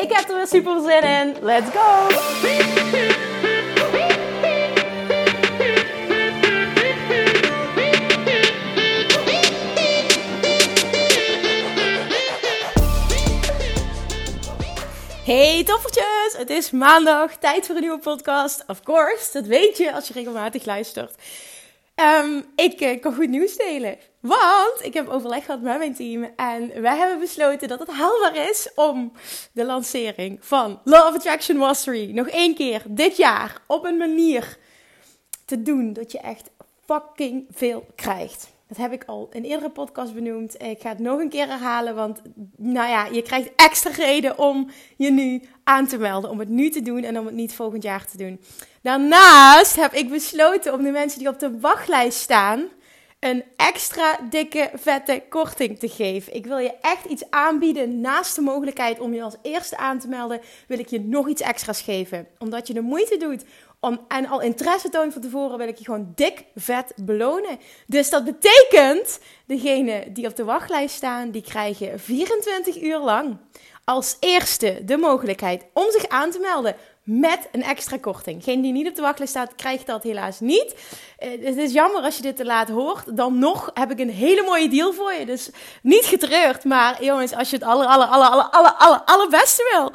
Ik heb er weer super zin in. Let's go! Hey toppertjes! Het is maandag, tijd voor een nieuwe podcast. Of course, dat weet je als je regelmatig luistert. Um, ik uh, kan goed nieuws delen. Want ik heb overleg gehad met mijn team. En wij hebben besloten dat het haalbaar is om de lancering van Law of Attraction Mastery nog één keer dit jaar op een manier te doen dat je echt fucking veel krijgt. Dat heb ik al in eerdere podcast benoemd. Ik ga het nog een keer herhalen, want nou ja, je krijgt extra reden om je nu aan te melden. Om het nu te doen en om het niet volgend jaar te doen. Daarnaast heb ik besloten om de mensen die op de wachtlijst staan een extra dikke, vette korting te geven. Ik wil je echt iets aanbieden naast de mogelijkheid om je als eerste aan te melden, wil ik je nog iets extra's geven. Omdat je de moeite doet om, en al interesse toont van tevoren, wil ik je gewoon dik, vet belonen. Dus dat betekent, degene die op de wachtlijst staan, die krijgen 24 uur lang als eerste de mogelijkheid om zich aan te melden met een extra korting. Geen die niet op de wachtlijst staat, krijgt dat helaas niet. Uh, het is jammer als je dit te laat hoort. Dan nog heb ik een hele mooie deal voor je. Dus niet getreurd, maar jongens, als je het aller, aller, aller, aller, aller, aller, allerbeste wil...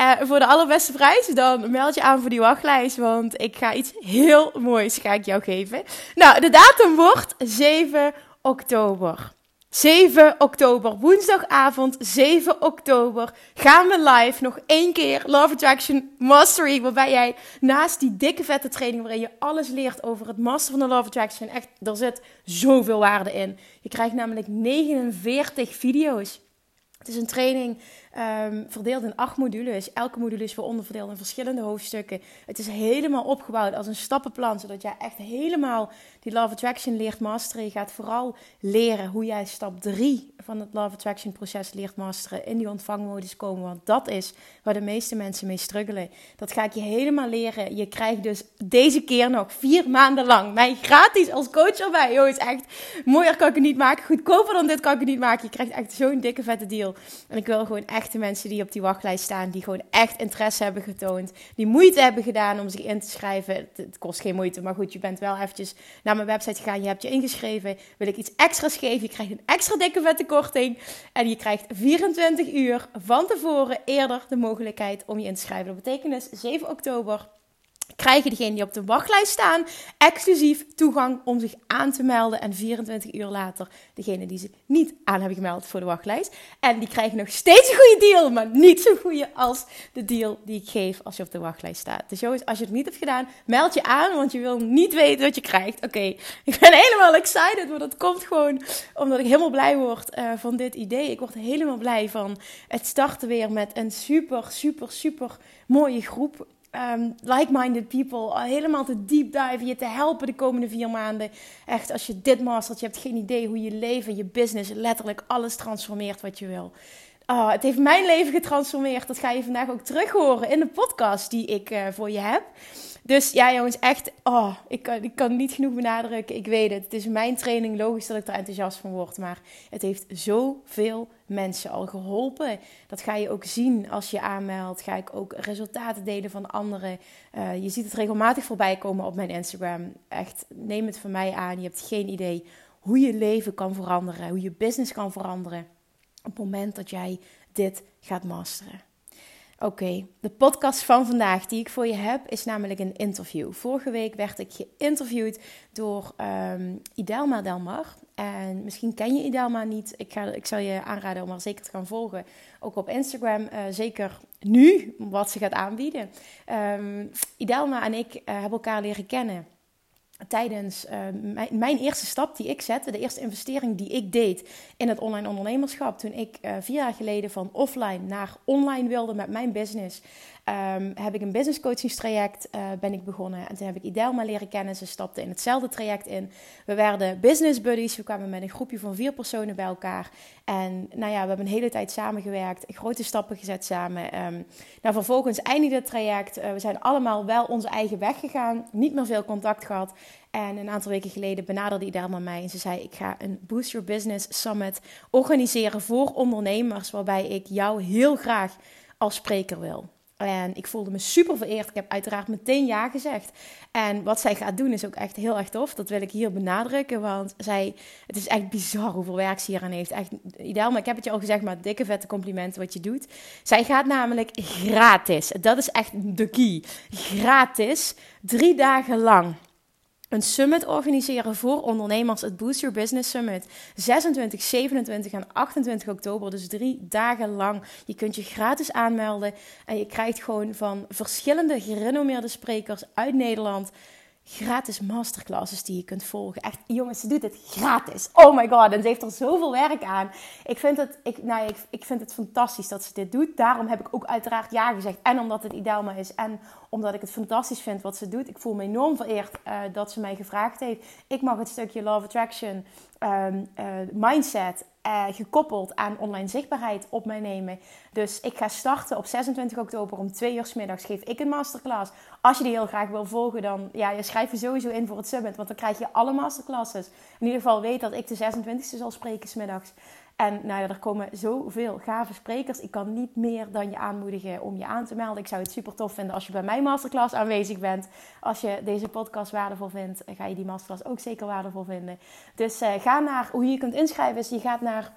Uh, voor de allerbeste prijs, dan meld je aan voor die wachtlijst. Want ik ga iets heel moois ga ik jou geven. Nou, de datum wordt 7 oktober. 7 oktober, woensdagavond 7 oktober, gaan we live nog één keer Love Attraction Mastery. Waarbij jij naast die dikke vette training waarin je alles leert over het master van de Love Attraction. Echt, er zit zoveel waarde in. Je krijgt namelijk 49 video's. Het is een training um, verdeeld in acht modules. Elke module is weer onderverdeeld in verschillende hoofdstukken. Het is helemaal opgebouwd als een stappenplan, zodat jij echt helemaal die Love Attraction leert masteren. Je gaat vooral leren hoe jij stap 3 van het Love Attraction proces leert masteren. In die ontvangmodus komen, want dat is waar de meeste mensen mee struggelen. Dat ga ik je helemaal leren. Je krijgt dus deze keer nog vier maanden lang mij gratis als coach erbij. Jongens, echt mooier kan ik het niet maken. Goedkoper dan dit kan ik het niet maken. Je krijgt echt zo'n dikke vette deal. En ik wil gewoon echt echte mensen die op die wachtlijst staan, die gewoon echt interesse hebben getoond, die moeite hebben gedaan om zich in te schrijven. Het, kost geen moeite, maar goed, je bent wel eventjes naar mijn website gegaan, je hebt je ingeschreven, wil ik iets extra's geven, je krijgt een extra dikke vette korting en je krijgt 24 uur van tevoren eerder de mogelijkheid om je in te schrijven. Dat betekent dus 7 oktober krijgen degenen die op de wachtlijst staan exclusief toegang om zich aan te melden. En 24 uur later degene die zich niet aan hebben gemeld voor de wachtlijst. En die krijgen nog steeds een goede deal, maar niet zo goede als de deal die ik geef als je op de wachtlijst staat. Dus jongens, als je het niet hebt gedaan, meld je aan, want je wil niet weten wat je krijgt. Oké, ik ben helemaal excited, maar dat komt gewoon omdat ik helemaal blij word uh, van dit idee. Ik word helemaal blij van het starten weer met een super, super, super mooie groep um, like-minded people helemaal te deep dive, je te helpen de komende vier maanden. Echt, als je dit mastert, je hebt geen idee hoe je leven, je business, letterlijk alles transformeert wat je wil. Oh, het heeft mijn leven getransformeerd. Dat ga je vandaag ook terug horen in de podcast die ik uh, voor je heb. Dus ja, jongens, echt, oh, ik, kan, ik kan niet genoeg benadrukken. Ik weet het. Het is mijn training. Logisch dat ik er enthousiast van word. Maar het heeft zoveel mensen al geholpen. Dat ga je ook zien als je aanmeldt. Ga ik ook resultaten delen van anderen. Uh, je ziet het regelmatig voorbij komen op mijn Instagram. Echt, neem het van mij aan. Je hebt geen idee hoe je leven kan veranderen. Hoe je business kan veranderen. Op het moment dat jij dit gaat masteren. Oké, de podcast van vandaag die ik voor je heb is namelijk een interview. Vorige week werd ik geïnterviewd door um, Idelma Delmar. En misschien ken je Idelma niet. Ik, ga, ik zal je aanraden om haar zeker te gaan volgen. Ook op Instagram. Uh, zeker nu, wat ze gaat aanbieden. Um, Idelma en ik uh, hebben elkaar leren kennen tijdens uh, mijn, eerste stap die ik zette, de eerste investering die ik deed in het online ondernemerschap, toen ik uh, vier jaar geleden van offline naar online wilde met mijn business, um, heb ik een business coachingstraject uh, ben ik begonnen. En toen heb ik Idelma leren kennen. Ze stapte in hetzelfde traject in. We werden business buddies. We kwamen met een groepje van vier personen bij elkaar. En nou ja, we hebben een hele tijd samengewerkt. Grote stappen gezet samen. Um, nou, vervolgens eindigde het traject. Uh, we zijn allemaal wel onze eigen weg gegaan. Niet meer veel contact gehad. En een aantal weken geleden benaderde Idelma mij. En ze zei, ik ga een Boost Your Business Summit organiseren voor ondernemers. Waarbij ik jou heel graag als spreker wil. En ik voelde me super vereerd. Ik heb uiteraard meteen ja gezegd. En wat zij gaat doen is ook echt heel erg tof. Dat wil ik hier benadrukken. Want zij, het is echt bizar hoeveel werk ze hier aan heeft. Echt ideaal. Maar ik heb het je al gezegd, maar dikke vette complimenten wat je doet. Zij gaat namelijk gratis. Dat is echt de key. Gratis. Drie dagen lang een summit organiseren voor ondernemers, het Boost Your Business Summit. 26, 27 en 28 oktober, dus drie dagen lang. Je kunt je gratis aanmelden en je krijgt gewoon van verschillende gerenommeerde sprekers uit Nederland gratis masterclasses die je kunt volgen. Echt, jongens, ze doet het gratis. Oh my god, en ze heeft er zoveel werk aan. Ik vind het, ik, nou, ik, ik vind het fantastisch dat ze dit doet. Daarom heb ik ook uiteraard ja gezegd. En omdat het Idelma is. En omdat ik het fantastisch vind wat ze doet. Ik voel me enorm vereerd uh, dat ze mij gevraagd heeft. Ik mag het stukje Love Attraction um, uh, mindset uh, gekoppeld aan online zichtbaarheid op mij nemen. Dus ik ga starten op 26 oktober om 2 uur s middags. Geef ik een masterclass. Als je die heel graag wil volgen, dan ja, je schrijf je sowieso in voor het summit. Want dan krijg je alle masterclasses. In ieder geval weet dat ik de 26e zal spreken s middags. En nou ja, er komen zoveel gave sprekers. Ik kan niet meer dan je aanmoedigen om je aan te melden. Ik zou het super tof vinden als je bij mijn masterclass aanwezig bent. Als je deze podcast waardevol vindt, ga je die masterclass ook zeker waardevol vinden. Dus uh, ga naar hoe je kunt inschrijven. Is je gaat naar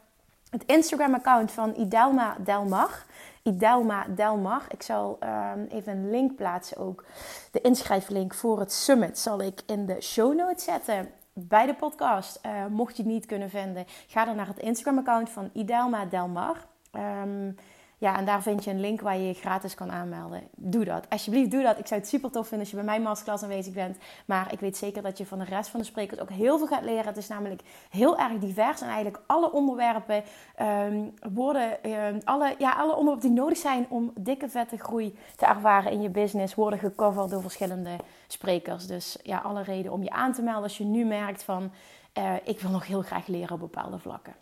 het Instagram-account van Idelma Delmar. Idelma Delmar. Ik zal um, even een link plaatsen ook. De inschrijflink voor het summit zal ik in de show notes zetten bij de podcast. Uh, mocht je het niet kunnen vinden, ga dan naar het Instagram-account van Idelma Delmar. Um, ja, en daar vind je een link waar je je gratis kan aanmelden. Doe dat. Alsjeblieft, doe dat. Ik zou het super tof vinden als je bij mijn masterclass aanwezig bent. Maar ik weet zeker dat je van de rest van de sprekers ook heel veel gaat leren. Het is namelijk heel erg divers. En eigenlijk alle onderwerpen um, worden... Um, alle, ja, alle onderwerpen die nodig zijn om dikke vette groei te ervaren in je business... worden gecoverd door verschillende sprekers. Dus ja, alle reden om je aan te melden als je nu merkt van... Uh, ik wil nog heel graag leren op bepaalde vlakken.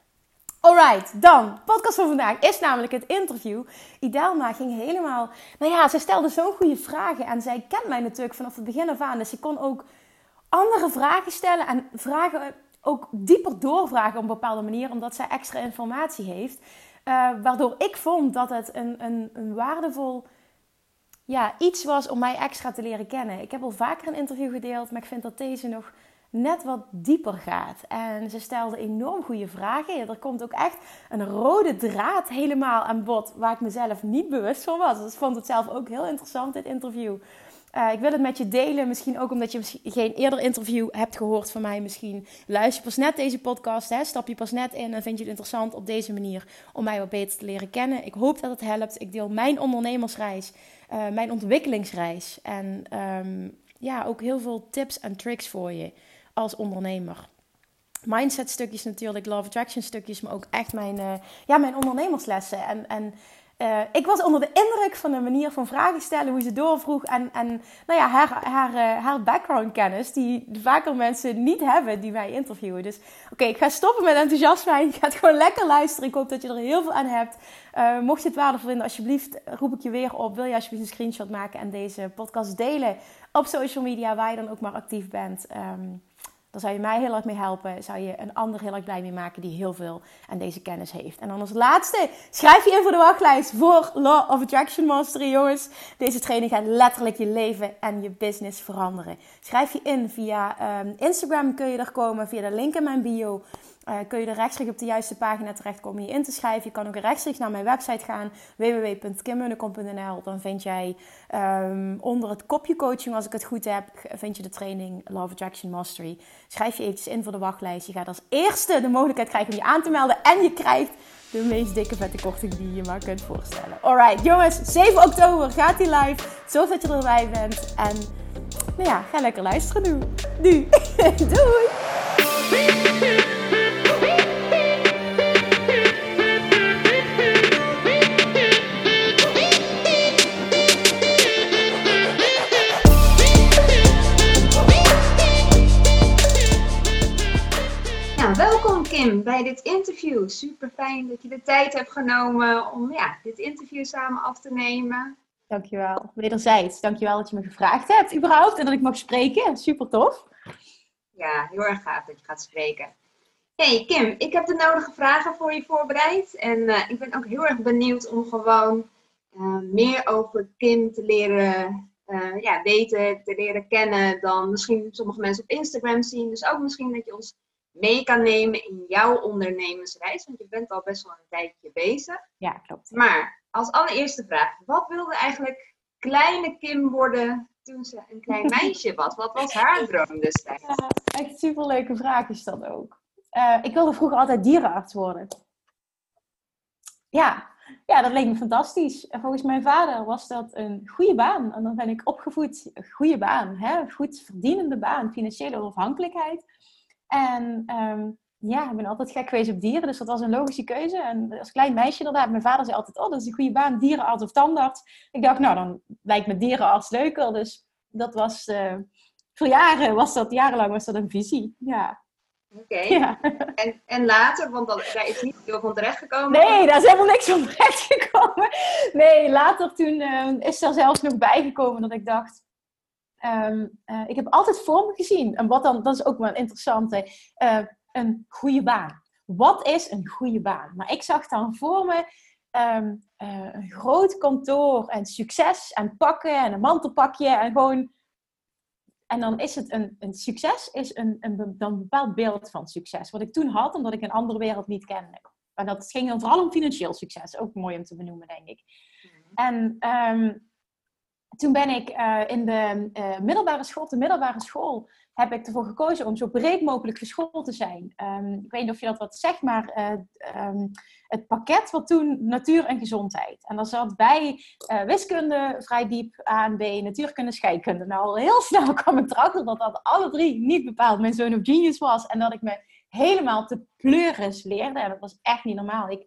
Alright, dan. Podcast van vandaag is namelijk het interview. Idelma ging helemaal. Nou ja, ze stelde zo'n goede vragen. En zij kent mij natuurlijk vanaf het begin af aan. Dus ze kon ook andere vragen stellen. En vragen ook dieper doorvragen op een bepaalde manier. Omdat zij extra informatie heeft. Uh, waardoor ik vond dat het een, een, een waardevol ja, iets was om mij extra te leren kennen. Ik heb al vaker een interview gedeeld. Maar ik vind dat deze nog net wat dieper gaat. En ze stelde enorm goede vragen. Er komt ook echt een rode draad helemaal aan bod waar ik mezelf niet bewust van was. Dus ik vond het zelf ook heel interessant, dit interview. Uh, ik wil het met je delen, misschien ook omdat je geen eerder interview hebt gehoord van mij. Misschien luister je pas net deze podcast, hè? stap je pas net in en vind je het interessant op deze manier om mij wat beter te leren kennen. Ik hoop dat het helpt. Ik deel mijn ondernemersreis, uh, mijn ontwikkelingsreis en um, ja, ook heel veel tips en tricks voor je als ondernemer. Mindset stukjes natuurlijk, love attraction stukjes, maar ook echt mijn, uh, ja, mijn ondernemerslessen. En, en uh, ik was onder de indruk van de manier van vragen stellen, hoe ze doorvroeg en, en nou ja, haar, haar, uh, haar background kennis, die vaker mensen niet hebben die wij interviewen. Dus oké, ik ga stoppen met enthousiasme. Ik ga het gewoon lekker luisteren. Ik hoop dat je er heel veel aan hebt. Uh, mocht je het waardevol vinden, alsjeblieft roep ik je weer op. Wil je alsjeblieft een screenshot maken en deze podcast delen op social media, waar je dan ook maar actief bent. Um, dan zou je mij heel erg mee helpen. Zou je een ander heel erg blij mee maken die heel veel aan deze kennis heeft. En dan als laatste, schrijf je in voor de wachtlijst voor Law of Attraction Mastery, jongens. Deze training gaat letterlijk je leven en je business veranderen. Schrijf je in via um, Instagram kun je er komen, via de link in mijn bio. Uh, kun je er rechtstreeks op de juiste pagina terechtkomen je in te schrijven. Je kan ook rechtstreeks naar mijn website gaan, www.kimmunnekom.nl. Dan vind jij um, onder het kopje coaching, als ik het goed heb, vind je de training Love Attraction Mastery. Schrijf je eventjes in voor de wachtlijst. Je gaat als eerste de mogelijkheid krijgen om je aan te melden. En je krijgt de meest dikke vette korting die je maar kunt voorstellen. Alright, jongens, 7 oktober gaat die live. Zorg dat je erbij bent. En nou ja, ga lekker luisteren nu. Nu. Doei! Kim bij dit interview. Super fijn dat je de tijd hebt genomen om ja, dit interview samen af te nemen. Dankjewel. Wederzijds. Dankjewel dat je me gevraagd hebt überhaupt en dat ik mag spreken. Super tof. Ja, heel erg gaaf dat je gaat spreken. Hey Kim, ik heb de nodige vragen voor je voorbereid. En uh, ik ben ook heel erg benieuwd om gewoon uh, meer over Kim te leren uh, ja, weten, te leren kennen dan misschien sommige mensen op Instagram zien. Dus ook misschien dat je ons mee kan nemen in jouw ondernemersreis. Want je bent al best wel een tijdje bezig. Ja, klopt. Maar als allereerste vraag, wat wilde eigenlijk kleine Kim worden toen ze een klein meisje was? Wat was haar droom destijds? Ja, echt superleuke vraag is dat ook. Uh, ik wilde vroeger altijd dierenarts worden. Ja, ja, dat leek me fantastisch. En volgens mijn vader was dat een goede baan. En dan ben ik opgevoed, een goede baan, hè? goed verdienende baan, financiële onafhankelijkheid. En um, ja, ik ben altijd gek geweest op dieren, dus dat was een logische keuze. En als klein meisje inderdaad, mijn vader zei altijd, oh, dat is een goede baan, dierenarts of tandarts. Ik dacht, nou, dan lijkt me dierenarts leuker. Dus dat was, uh, voor jaren was dat, jarenlang was dat een visie, ja. Oké. Ja. En, en later, want daar is niet veel van terecht gekomen? Nee, daar is helemaal niks van terecht gekomen. Nee, later toen uh, is er zelfs nog bijgekomen dat ik dacht, Um, uh, ik heb altijd voor me gezien, en wat dan, dat is ook wel interessant, uh, een goede baan. Wat is een goede baan? Maar ik zag dan voor me um, uh, een groot kantoor en succes en pakken en een mantelpakje en gewoon. En dan is het een, een succes, is een, een, dan een bepaald beeld van succes. Wat ik toen had, omdat ik een andere wereld niet kende. En dat ging dan vooral om financieel succes. Ook mooi om te benoemen, denk ik. Mhm. En um, toen ben ik uh, in de uh, middelbare school, de middelbare school, heb ik ervoor gekozen om zo breed mogelijk geschoold te zijn. Um, ik weet niet of je dat wat zegt, maar uh, um, het pakket wat toen natuur en gezondheid. En daar zat bij wiskunde vrij diep aan, B, natuurkunde, scheikunde. Nou, heel snel kwam ik erachter dat dat alle drie niet bepaald mijn zoon of genius was. En dat ik me helemaal te pleuris leerde. En dat was echt niet normaal. Ik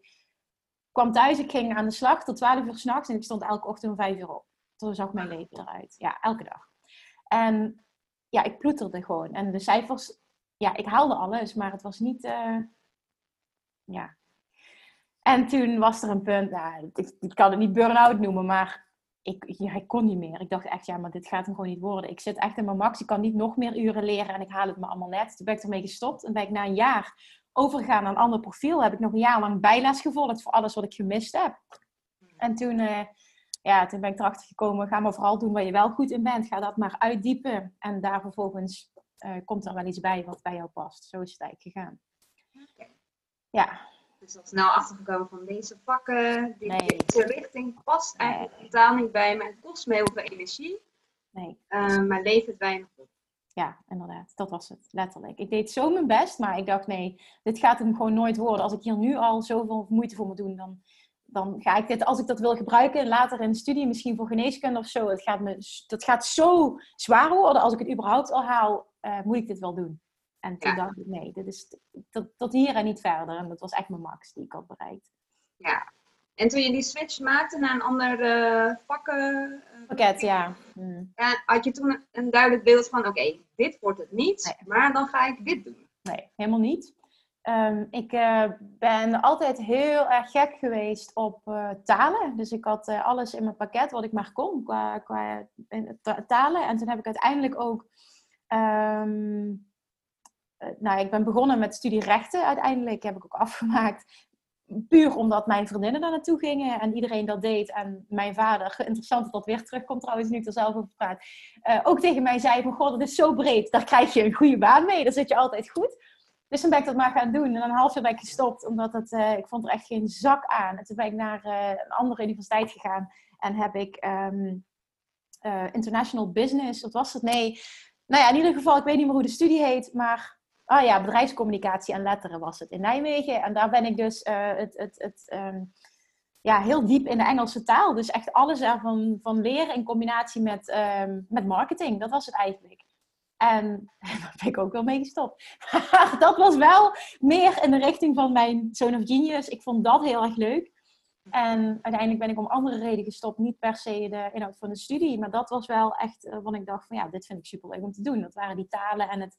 kwam thuis, ik ging aan de slag tot 12 uur s'nachts en ik stond elke ochtend om 5 uur op. Zo zag mijn leven eruit. Ja, elke dag. En ja, ik ploeterde gewoon. En de cijfers, ja, ik haalde alles, maar het was niet, uh, ja. En toen was er een punt, nou, ik, ik kan het niet burn-out noemen, maar ik, ja, ik kon niet meer. Ik dacht echt, ja, maar dit gaat hem gewoon niet worden. Ik zit echt in mijn max, ik kan niet nog meer uren leren en ik haal het me allemaal net. Toen ben ik ermee gestopt en ben ik na een jaar overgegaan naar een ander profiel. Heb ik nog een jaar lang bijles gevolgd voor alles wat ik gemist heb. En toen... Uh, ja, toen ben ik erachter gekomen, ga maar vooral doen waar je wel goed in bent. Ga dat maar uitdiepen. En daar vervolgens uh, komt er wel iets bij wat bij jou past. Zo is het eigenlijk gegaan. Okay. Ja. Dus al snel achtergekomen van deze pakken, deze richting past eigenlijk totaal niet bij me. Het kost me heel veel energie. Nee. Uh, maar levert weinig op. Ja, inderdaad. Dat was het, letterlijk. Ik deed zo mijn best, maar ik dacht, nee, dit gaat hem gewoon nooit worden. Als ik hier nu al zoveel moeite voor moet doen, dan dan ga ik dit, als ik dat wil gebruiken, later in de studie, misschien voor geneeskunde of zo, het gaat me, dat gaat zo zwaar worden. Als ik het überhaupt al haal, uh, moet ik dit wel doen. En toen dacht ik, nee, dit is tot, tot hier en niet verder. En dat was echt mijn max die ik had bereikt. Ja. En toen je die switch maakte naar een ander uh, vakken... Uh, Pakket, ja. Hmm. ja. Had je toen een duidelijk beeld van, oké, dit wordt het niet, maar dan ga ik dit doen. Nee, helemaal niet. Um, ik uh, ben altijd heel erg gek geweest op uh, talen. Dus ik had uh, alles in mijn pakket wat ik maar kon qua, qua talen. En toen heb ik uiteindelijk ook. Um, nou, ik ben begonnen met studie rechten uiteindelijk. Heb ik ook afgemaakt. Puur omdat mijn vriendinnen daar naartoe gingen en iedereen dat deed. En mijn vader, interessant dat dat weer terugkomt trouwens, nu ik er zelf over praat. ook tegen mij zei van, god, dat is zo breed. Daar krijg je een goede baan mee. Daar zit je altijd goed. Dus dan ben ik dat maar gaan doen. En dan een half jaar ben ik gestopt, omdat het, uh, ik vond er echt geen zak aan. En toen ben ik naar uh, een andere universiteit gegaan en heb ik um, uh, International Business, wat was het? Nee, nou ja, in ieder geval, ik weet niet meer hoe de studie heet, maar ah ja, bedrijfscommunicatie en letteren was het in Nijmegen. En daar ben ik dus het, het, het um, ja, heel diep in de Engelse taal. Dus echt alles ervan van leren in combinatie met, ehm, met marketing. Dat was het eigenlijk. En daar ben ik ook wel mee gestopt. dat was wel meer in de richting van mijn Zone of Genius. Ik vond dat heel erg leuk. En uiteindelijk ben ik om andere redenen gestopt. Niet per se de inhoud van de studie. Maar dat was wel echt uh, wat ik dacht van ja, dit vind ik super leuk om te doen. Dat waren die talen en het...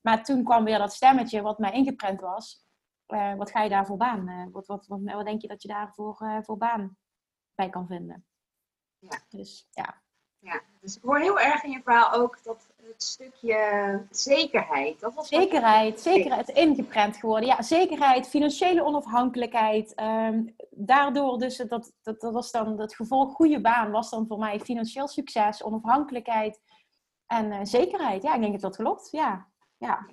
Maar toen kwam weer dat stemmetje wat mij ingeprent was. Uh, wat ga je daar voor baan? Uh, wat, wat, wat, wat, denk je dat je daarvoor voor baan bij kan vinden? Ja. Dus ja. Ja, dus ik hoor heel erg in je verhaal ook dat het stukje zekerheid. Dat was zekerheid, zekerheid, ingeprent geworden. Ja, zekerheid, financiële onafhankelijkheid. Um, daardoor dus, dat, dat, dat was dan het gevolg, goede baan was dan voor mij financieel succes, onafhankelijkheid en uh, zekerheid. Ja, ik denk dat dat klopt. Ja, ja.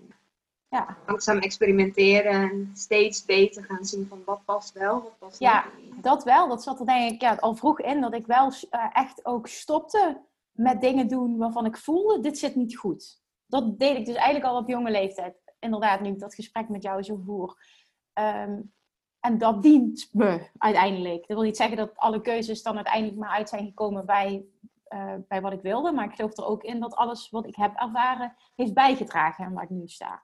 Ja. Langzaam experimenteren, steeds beter gaan zien van wat past wel, wat past ja, niet. dat wel. Dat zat er denk ik ja, al vroeg in, dat ik wel uh, echt ook stopte met dingen doen waarvan ik voelde, dit zit niet goed. Dat deed ik dus eigenlijk al op jonge leeftijd. Inderdaad, nu ik dat gesprek met jou zo voer. Um, en dat dient me uiteindelijk. Dat wil niet zeggen dat alle keuzes dan uiteindelijk maar uit zijn gekomen bij, uh, bij wat ik wilde. Maar ik geloof er ook in dat alles wat ik heb ervaren heeft bijgedragen aan waar ik nu sta.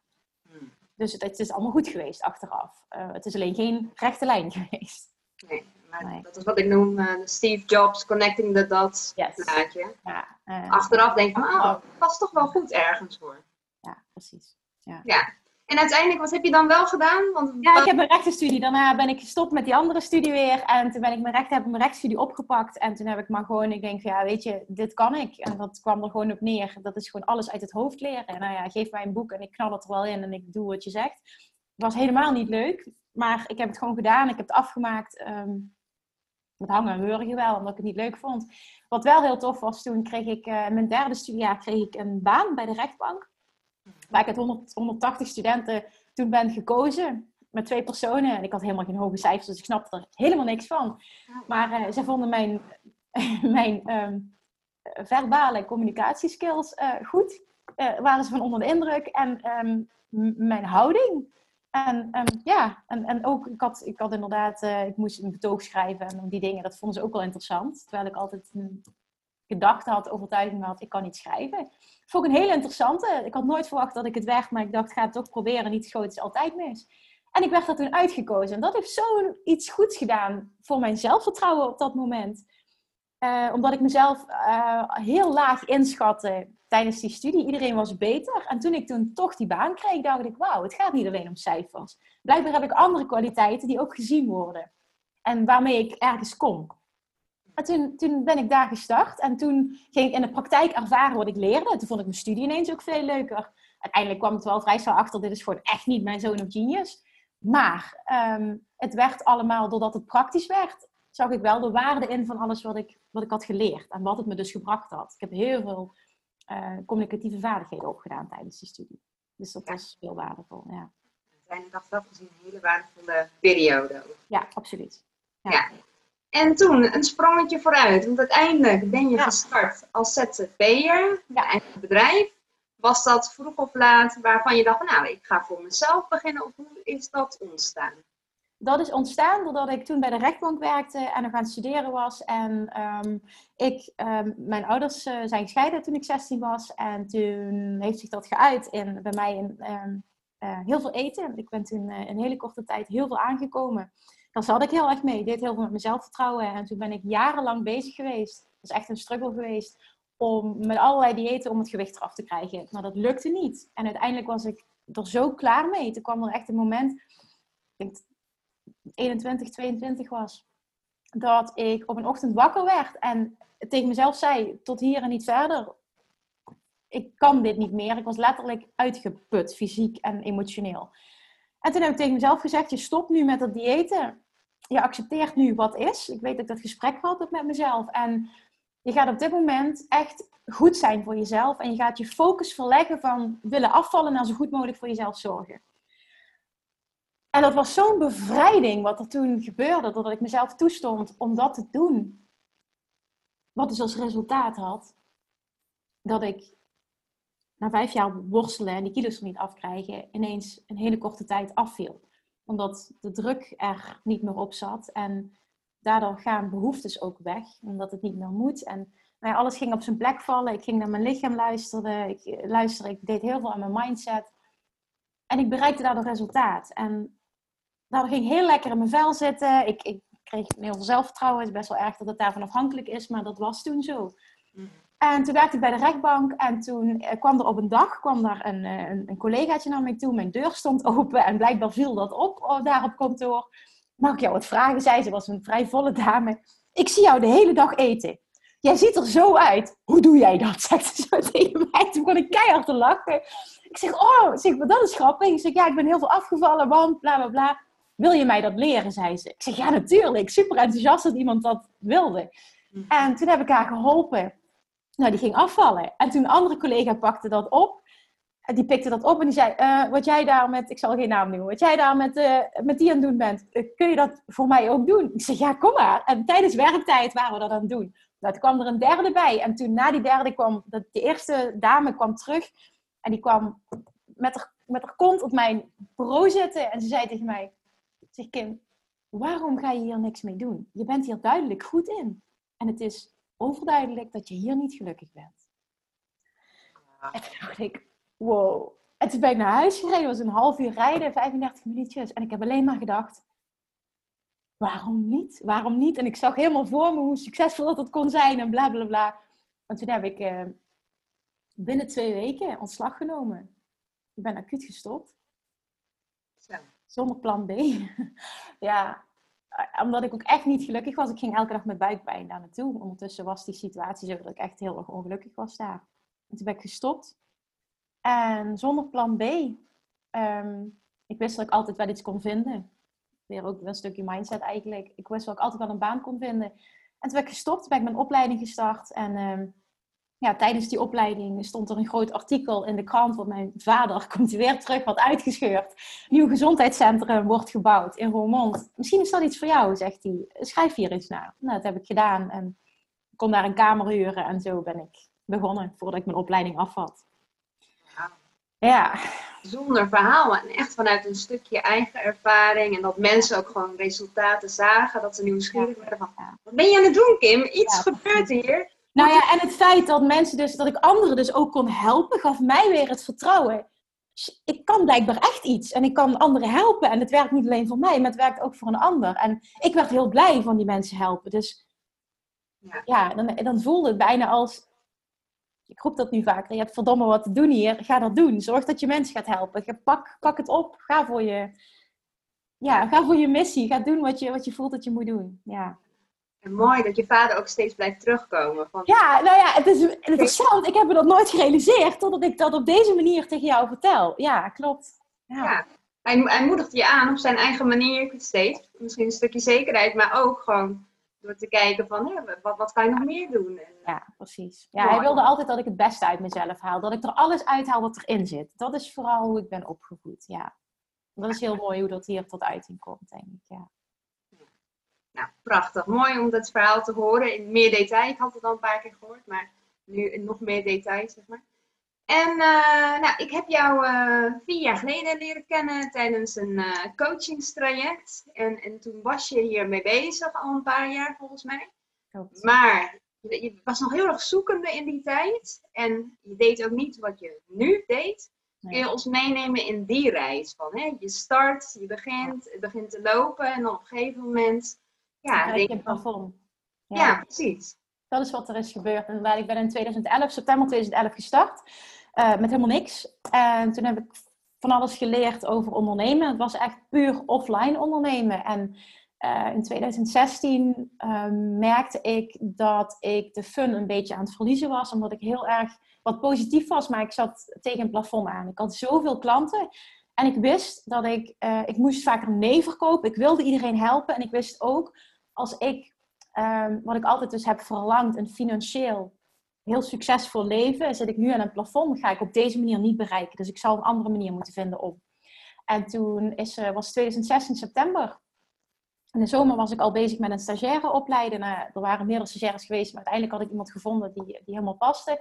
Dus het, het, is allemaal goed geweest achteraf. Uh, het is alleen geen rechte lijn geweest. Nee, maar nee. dat is wat ik noem uh, Steve Jobs connecting the dots yes. plaatje. Ja, achteraf denk ik, oh, dat was toch wel goed ergens voor. Ja, precies. Ja. ja. En uiteindelijk, wat heb je dan wel gedaan? Want, ja, ik heb een rechtenstudie. Daarna ben ik gestopt met die andere studie weer. En toen ben ik mijn recht, heb ik mijn rechtsstudie opgepakt. En toen heb ik maar gewoon, ik denk ja, weet je, dit kan ik. En dat kwam er gewoon op neer. Dat is gewoon alles uit het hoofd leren. En nou ja, geef mij een boek en ik knal het er wel in en ik doe wat je zegt. Het was helemaal niet leuk. Maar ik heb het gewoon gedaan. Ik heb het afgemaakt. Um, met hangen en heuren wel, omdat ik het niet leuk vond. Wat wel heel tof was, toen kreeg ik uh, mijn derde studiejaar kreeg ik een baan bij de rechtbank waar ik uit 100, 180 studenten toen ben gekozen met twee personen. En ik had helemaal geen hoge cijfers, dus ik snapte er helemaal niks van. Maar uh, ze vonden mijn, mijn um, verbale communicatieskills uh, goed. Uh, waren ze van onder de indruk. En um, mijn houding. En um, ja, en, en ook, ik had, ik had inderdaad, ik moest een betoog schrijven en die dingen, dat vonden ze ook wel interessant. Terwijl ik altijd een gedachte had, overtuiging had, ik kan niet schrijven vond ik een hele interessante. Ik had nooit verwacht dat ik het werd, maar ik dacht, ga het toch proberen. Niet schoot is altijd mis. En ik werd daar toen uitgekozen. En dat heeft zoiets goeds gedaan voor mijn zelfvertrouwen op dat moment. Uh, omdat ik mezelf uh, heel laag inschatte tijdens die studie. Iedereen was beter. En toen ik toen toch die baan kreeg, dacht ik, wauw, het gaat niet alleen om cijfers. Blijkbaar heb ik andere kwaliteiten die ook gezien worden. En waarmee ik ergens kom. En toen, toen ben ik daar gestart en toen ging ik in de praktijk ervaren wat ik leerde. Toen vond ik mijn studie ineens ook veel leuker. Uiteindelijk kwam het wel vrij snel achter, dit is gewoon echt niet mijn zone of genius. Maar um, het werd allemaal, doordat het praktisch werd, zag ik wel de waarde in van alles wat ik, wat ik had geleerd. En wat het me dus gebracht had. Ik heb heel veel uh, communicatieve vaardigheden opgedaan tijdens die studie. Dus dat was heel waardevol, ja. Uiteindelijk achteraf gezien een hele waardevolle periode. Ja, absoluut. ja. ja. En toen een sprongetje vooruit, want uiteindelijk ben je gestart als ZZP'er, je eigen bedrijf. Was dat vroeg of laat waarvan je dacht, nou, ik ga voor mezelf beginnen, of hoe is dat ontstaan? Dat is ontstaan doordat ik toen bij de rechtbank werkte en nog aan het studeren was. En um, ik, um, mijn ouders uh, zijn gescheiden toen ik 16 was. En toen heeft zich dat geuit in, bij mij in um, uh, heel veel eten. Ik ben toen uh, in een hele korte tijd heel veel aangekomen daar zat ik heel erg mee. Ik deed heel veel met mijn zelfvertrouwen. En toen ben ik jarenlang bezig geweest. Dat is echt een struggle geweest. Om met allerlei diëten om het gewicht eraf te krijgen. Maar dat lukte niet. En uiteindelijk was ik er zo klaar mee. Toen kwam er echt een moment. Ik denk 21, 22 was. Dat ik op een ochtend wakker werd. En tegen mezelf zei: tot hier en niet verder. Ik kan dit niet meer. Ik was letterlijk uitgeput, fysiek en emotioneel. En toen heb ik tegen mezelf gezegd: je stopt nu met dat diëten. Je accepteert nu wat is. Ik weet dat ik dat gesprek gehad heb met mezelf. En je gaat op dit moment echt goed zijn voor jezelf. En je gaat je focus verleggen van willen afvallen naar zo goed mogelijk voor jezelf zorgen. En dat was zo'n bevrijding wat er toen gebeurde, doordat ik mezelf toestond om dat te doen. Wat dus als resultaat had dat ik na vijf jaar worstelen en die kilo's er niet afkrijgen, ineens een hele korte tijd afviel. Omdat de druk er niet meer op zat en daardoor gaan behoeftes ook weg, omdat het niet meer moet. En nou alles ging op zijn plek vallen. Ik ging naar mijn lichaam luisteren. Ik, luisterde, ik deed heel veel aan mijn mindset. En ik bereikte daardoor resultaat. En daardoor ging heel lekker in mijn vel zitten. Ik, ik kreeg heel veel zelfvertrouwen. Het is best wel erg dat het daarvan afhankelijk is, maar dat was toen zo. En toen werkte ik bij de rechtbank en toen eh, kwam er op een dag kwam daar een, eh, een, een collegaatje naar mij toe. Mijn deur stond open en blijkbaar viel dat op oh, daar op kantoor. Mag ik jou wat vragen? zei ze. was een vrij volle dame. Ik zie jou de hele dag eten. Jij ziet er zo uit. Hoe doe jij dat? Zegt ze zo tegen mij. Toen kon ik keihard te lachen. Ik zeg, oh, zeg, maar dat is grappig. Ik zeg, ja, ik ben heel veel afgevallen, want bla bla bla. Wil je mij dat leren? zei ze. Ik zeg, ja, natuurlijk. Super enthousiast dat iemand dat wilde. Mhm. En toen heb ik haar geholpen nou, die ging afvallen. En toen een andere collega pakte dat op. En die pikte dat op en die zei, uh, wat jij daar met, ik zal geen naam noemen, wat jij daar met, uh, met die aan het doen bent, uh, kun je dat voor mij ook doen? Ik zeg, ja, kom maar. En tijdens werktijd waren we dat aan het doen. Nou, toen kwam er een derde bij. En toen na die derde kwam, de eerste dame kwam terug. En die kwam met haar, met haar kont op mijn bureau zitten. En ze zei tegen mij, zeg Kim, waarom ga je hier niks mee doen? Je bent hier duidelijk goed in. En het is overduidelijk dat je hier niet gelukkig bent. En toen dacht ik, wow. En toen ben ik naar huis gereden. Was een half uur rijden, 35 minuutjes. En ik heb alleen maar gedacht, waarom niet? Waarom niet? En ik zag helemaal voor me hoe succesvol dat het kon zijn en bla bla bla. En toen heb ik eh, binnen twee weken ontslag genomen. Ik ben acuut gestopt. Zo. Zonder plan B. ja, omdat ik ook echt niet gelukkig was. Ik ging elke dag met buikpijn daar naartoe. Ondertussen was die situatie zo dat ik echt heel erg ongelukkig was daar. En toen ben ik gestopt. En zonder plan B. Ehm, ik wist dat ik altijd wel iets kon vinden. Weer ook een stukje mindset eigenlijk. Ik wist dat ik altijd wel een baan kon vinden. En toen ben ik gestopt, ben ik mijn opleiding gestart. En ehm, ja, tijdens die opleiding stond er een groot artikel in de krant. Want mijn vader komt weer terug, wat uitgescheurd. Nieuw gezondheidscentrum wordt gebouwd in Roermond. Misschien is dat iets voor jou, zegt hij. Schrijf hier eens naar. Nou, dat heb ik gedaan. En ik kon daar een kamer huren. En zo ben ik begonnen, voordat ik mijn opleiding afvat. Ja. Zonder verhaal. En echt vanuit een stukje eigen ervaring. En dat mensen ook gewoon resultaten zagen. Dat ze nieuwsgierig werden van, wat ben je aan het doen Kim? Iets gebeurt hier. Nou ja, en het feit dat mensen dus, dat ik anderen dus ook kon helpen, gaf mij weer het vertrouwen. Ik kan blijkbaar echt iets en ik kan anderen helpen. En het werkt niet alleen voor mij, maar het werkt ook voor een ander. En ik werd heel blij van die mensen helpen. Dus ja, ja dan, dan voelde het bijna als, ik roep dat nu vaker, je hebt verdomme wat te doen hier, ga dat doen. Zorg dat je mensen gaat helpen. Pak, pak het op, ga voor je, ja, ga voor je missie. Ga doen wat je, wat je voelt dat je moet doen. Ja. En mooi dat je vader ook steeds blijft terugkomen. Van... Ja, nou ja, het is interessant. Ik heb me dat nooit gerealiseerd totdat ik dat op deze manier tegen jou vertel. Ja, klopt. Ja. ja. Hij, hij moedigt je aan op zijn eigen manier steeds. Misschien een stukje zekerheid, maar ook gewoon door te kijken van hè, wat, wat kan je nog meer doen. En, ja, precies. Ja, hij wilde altijd dat ik het beste uit mezelf haal. Dat ik er alles uithaal wat erin zit. Dat is vooral hoe ik ben opgevoed, ja. Dat is heel mooi hoe dat hier tot uiting komt, denk ik, ja. Nou, prachtig. Mooi om dat verhaal te horen in meer detail. Ik had het al een paar keer gehoord, maar nu nog meer detail, zeg maar. En uh, nou, ik heb jou uh, vier jaar geleden leren kennen tijdens een uh, coachingstraject. En, en toen was je hiermee bezig, al een paar jaar volgens mij. Maar je, je, was nog heel erg zoekende in die tijd. En je deed ook niet wat je nu deed. Kun je ons meenemen in die reis? Van, hè? Je start, je begint, het begint te lopen en dan op een gegeven moment ja, denk plafond. Ja. ja. precies. Dat is wat er is gebeurd. En ik ben in 2011, september 2011 gestart. Uh, met helemaal niks. En toen heb ik van alles geleerd over ondernemen. Het was echt puur offline ondernemen. En uh, in 2016 uh, ehm, merkte ik dat ik de fun een beetje aan het verliezen was. Omdat ik heel erg wat positief was, maar ik zat tegen een plafond aan. Ik had zoveel klanten. En ik wist dat ik, uh, ik moest vaker nee verkopen. Ik wilde iedereen helpen. En ik wist ook als ik, ehm, wat ik altijd dus heb verlangd, een financieel heel succesvol leven, zit ik nu aan een plafond, ga ik op deze manier niet bereiken. Dus ik zal een andere manier moeten vinden om. En toen is, uh, was 2016 september. In de zomer was ik al bezig met een stagiaire opleiden. Nou, er waren meerdere stagiaires geweest, maar uiteindelijk had ik iemand gevonden die, die helemaal paste.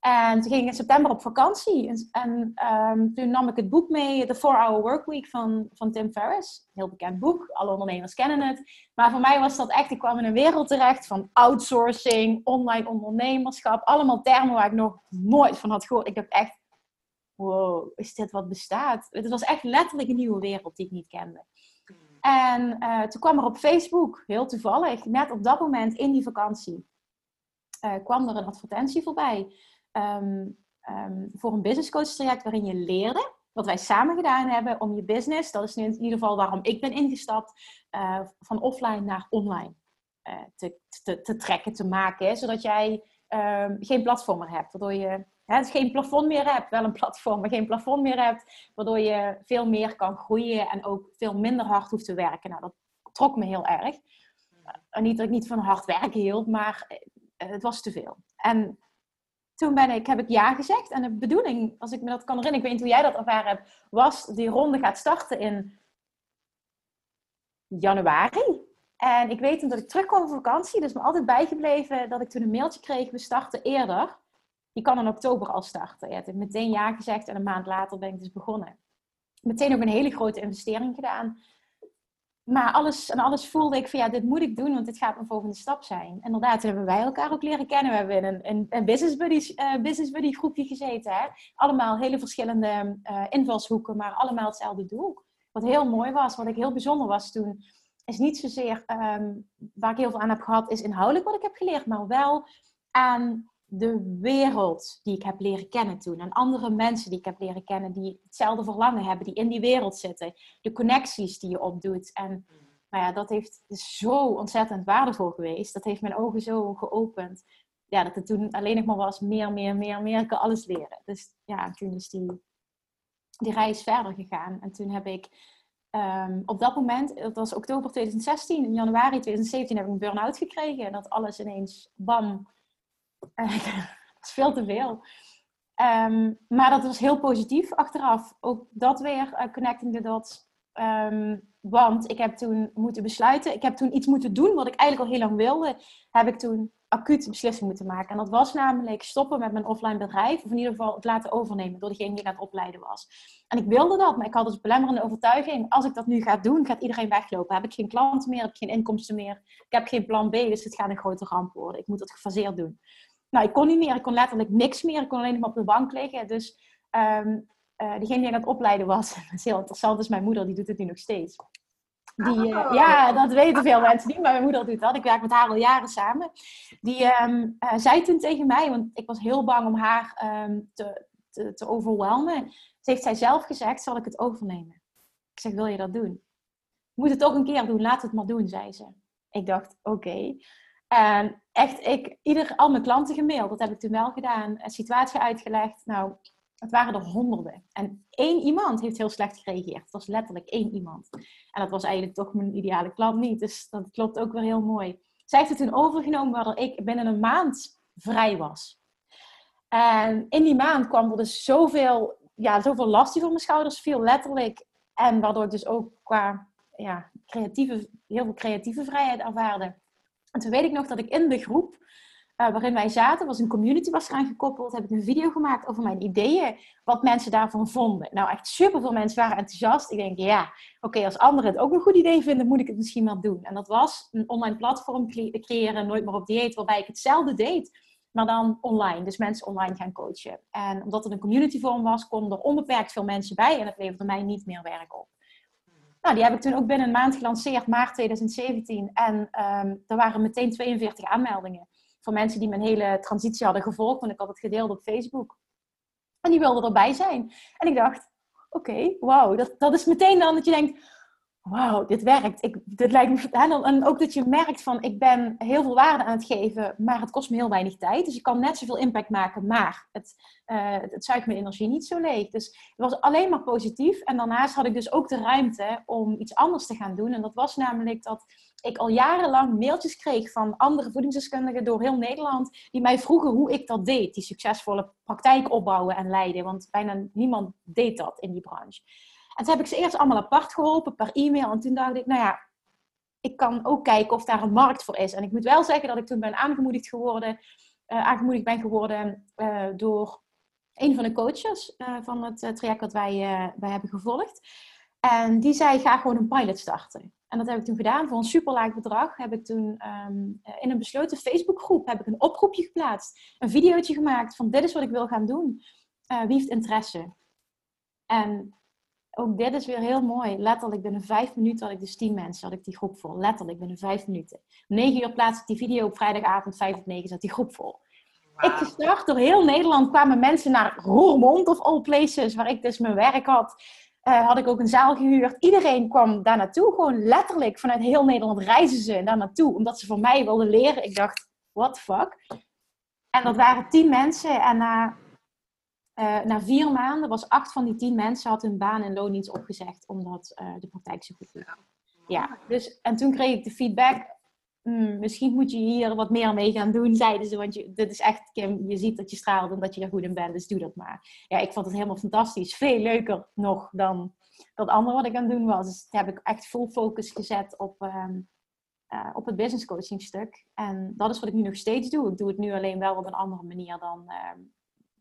En toen ging ik in september op vakantie. En, ehm, toen nam ik het boek mee, The 4-Hour Workweek van, van Tim Ferriss. Heel bekend boek, alle ondernemers kennen het. Maar voor mij was dat echt, ik kwam in een wereld terecht van outsourcing, online ondernemerschap. Allemaal termen waar ik nog nooit van had gehoord. Ik dacht echt, wow, is dit wat bestaat? Het was echt letterlijk een nieuwe wereld die ik niet kende. En uh, toen kwam er op Facebook, heel toevallig, net op dat moment in die vakantie, uh, kwam er een advertentie voorbij um, um, voor een business coach traject waarin je leerde wat wij samen gedaan hebben om je business, dat is in ieder geval waarom ik ben ingestapt, uh, van offline naar online te, te, te, trekken, te maken, zodat jij um, geen platform meer hebt, waardoor je hè, geen plafond meer hebt, wel een platform, maar geen plafond meer hebt, waardoor je veel meer kan groeien en ook veel minder hard hoeft te werken. Nou, dat trok me heel erg. Uh, niet dat ik niet van hard werken hield, maar het was te veel. En toen ben ik, heb ik ja gezegd. En de bedoeling, als ik me dat kan herinneren, ik weet niet hoe jij dat ervaren hebt, was die ronde gaat starten in januari. En ik weet omdat ik terugkwam van vakantie, dus me altijd bijgebleven dat ik toen een mailtje kreeg, we starten eerder. Je kan in oktober al starten. Ja, ik heb meteen ja gezegd en een maand later ben ik dus begonnen. Meteen ook een hele grote investering gedaan. Maar alles, en alles voelde ik van ja, dit moet ik doen, want dit gaat mijn volgende stap zijn. Inderdaad, hebben wij elkaar ook leren kennen. We hebben in een, een, business, buddy, uh, business buddy groepje gezeten. Hè? Allemaal hele verschillende uh, invalshoeken, maar allemaal hetzelfde doel. Wat heel mooi was, wat ik heel bijzonder was toen, is niet zozeer um, waar ik heel veel aan heb gehad, is inhoudelijk wat ik heb geleerd, maar wel aan de wereld die ik heb leren kennen toen. En andere mensen die ik heb leren kennen die hetzelfde verlangen hebben, die in die wereld zitten. De connecties die je opdoet. En nou ja, dat heeft zo ontzettend waardevol geweest. Dat heeft mijn ogen zo geopend. Ja, dat het toen alleen nog maar was meer, meer, meer, meer. Ik kan alles leren. Dus ja, toen is die, die reis verder gegaan. En toen heb ik um, op dat moment, dat was oktober 2016, in januari 2017 heb ik een burn-out gekregen. En dat alles ineens, bam, dat is veel te veel. Um, maar dat was heel positief achteraf. Ook dat weer, uh, connecting the dots. Um, want ik heb toen moeten besluiten, ik heb toen iets moeten doen wat ik eigenlijk al heel lang wilde. Heb ik toen acuut beslissing moeten maken. En dat was namelijk stoppen met mijn offline bedrijf. Of in ieder geval het laten overnemen door degene die aan het opleiden was. En ik wilde dat, maar ik had dus belemmerende overtuiging. Als ik dat nu ga doen, gaat iedereen weglopen. Heb ik geen klanten meer, heb ik geen inkomsten meer. Ik heb geen plan B, dus het gaat een grote ramp worden. Ik moet het gefaseerd doen. Nou, ik kon niet meer. Ik kon letterlijk niks meer. Ik kon alleen nog maar op de bank liggen. Dus um, uh, diegene die aan het opleiden was, dat is heel interessant, is mijn moeder. Die doet het nu nog steeds. Die, uh, ja, dat weten veel mensen niet, maar mijn moeder doet dat. Ik werk met haar al jaren samen. Die um, uh, zei toen tegen mij, want ik was heel bang om haar um, te, te, te overwelmen. Ze heeft zij zelf gezegd, zal ik het overnemen? Ik zeg, wil je dat doen? Moet het toch een keer doen, laat het maar doen, zei ze. Ik dacht, oké. Okay. En echt, ik, ieder, al mijn klanten gemaild. Dat heb ik toen wel gedaan. Een situatie uitgelegd. Nou, het waren er honderden. En één iemand heeft heel slecht gereageerd. Het was letterlijk één iemand. En dat was eigenlijk toch mijn ideale klant niet. Dus dat klopt ook weer heel mooi. Zij heeft het toen overgenomen waardoor ik binnen een maand vrij was. En in die maand kwam er dus zoveel, ja, zoveel last die voor mijn schouders viel, letterlijk. En waardoor ik dus ook qua ja, creatieve, heel veel creatieve vrijheid ervaarde. En toen weet ik nog dat ik in de groep uh, waarin wij zaten, was een community was eraan gekoppeld, heb ik een video gemaakt over mijn ideeën, wat mensen daarvan vonden. Nou, echt superveel mensen waren enthousiast. Ik denk, ja, oké, als anderen het ook een goed idee vinden, moet ik het misschien wel doen. En dat was een online platform creëren, nooit meer op dieet, waarbij ik hetzelfde deed, maar dan online. Dus mensen online gaan coachen. En omdat het een community vorm was, konden er onbeperkt veel mensen bij en het leverde mij niet meer werk op. Nou, die heb ik toen ook binnen een maand gelanceerd, maart 2017. En um, er waren meteen 42 aanmeldingen van mensen die mijn hele transitie hadden gevolgd. Want ik had het gedeeld op Facebook. En die wilden erbij zijn. En ik dacht, oké, okay, wauw. Dat, dat is meteen dan dat je denkt, wauw, dit werkt. Ik, dit lijkt me, en, ook dat je merkt van, ik ben heel veel waarde aan het geven, maar het kost me heel weinig tijd. Dus ik kan net zoveel impact maken, maar het, uh, het zuigt mijn energie niet zo leeg. Dus het was alleen maar positief. En daarnaast had ik dus ook de ruimte om iets anders te gaan doen. En dat was namelijk dat ik al jarenlang mailtjes kreeg van andere voedingsdeskundigen door heel Nederland, die mij vroegen hoe ik dat deed, die succesvolle praktijk opbouwen en leiden. Want bijna niemand deed dat in die branche. En toen heb ik ze eerst allemaal apart geholpen per e-mail. En toen dacht ik, nou ja, ik kan ook kijken of daar een markt voor is. En ik moet wel zeggen dat ik toen ben aangemoedigd geworden aangemoedigd ben geworden door een van de coaches van het traject dat wij, wij hebben gevolgd. En die zei, ga gewoon een pilot starten. En dat heb ik toen gedaan voor een super laag bedrag. Heb ik toen ehm, in een besloten Facebookgroep heb ik een oproepje geplaatst. Een videootje gemaakt van dit is wat ik wil gaan doen. wie heeft interesse? En ook dit is weer heel mooi. Letterlijk binnen vijf minuten had ik dus tien mensen, had ik die groep vol. Letterlijk binnen vijf minuten. Om negen uur plaats ik die video op vrijdagavond, vijf of negen zat die groep vol. Ik gestart door heel Nederland kwamen mensen naar Roermond of all places, waar ik dus mijn werk had. Uh, had ik ook een zaal gehuurd. Iedereen kwam daar naartoe. Gewoon letterlijk vanuit heel Nederland reizen ze daar naartoe. Omdat ze van mij wilden leren. Ik dacht, what the fuck? En dat waren tien mensen. En na uh, na vier maanden was acht van die tien mensen had hun baan en loondienst opgezegd, omdat uh, de praktijk zo goed liep. Ja, dus, en toen kreeg ik de feedback, hmm, misschien moet je hier wat meer mee gaan doen, zeiden ze, want je, dit is echt, Kim, je ziet dat je straalt en dat je er goed in bent, dus doe dat maar. Ja, ik vond het helemaal fantastisch. Veel leuker nog dan dat andere wat ik aan het doen was. Dus heb ik echt full focus gezet op, um, uh, op het business coaching stuk. En dat is wat ik nu nog steeds doe. Ik doe het nu alleen wel op een andere manier dan, uh,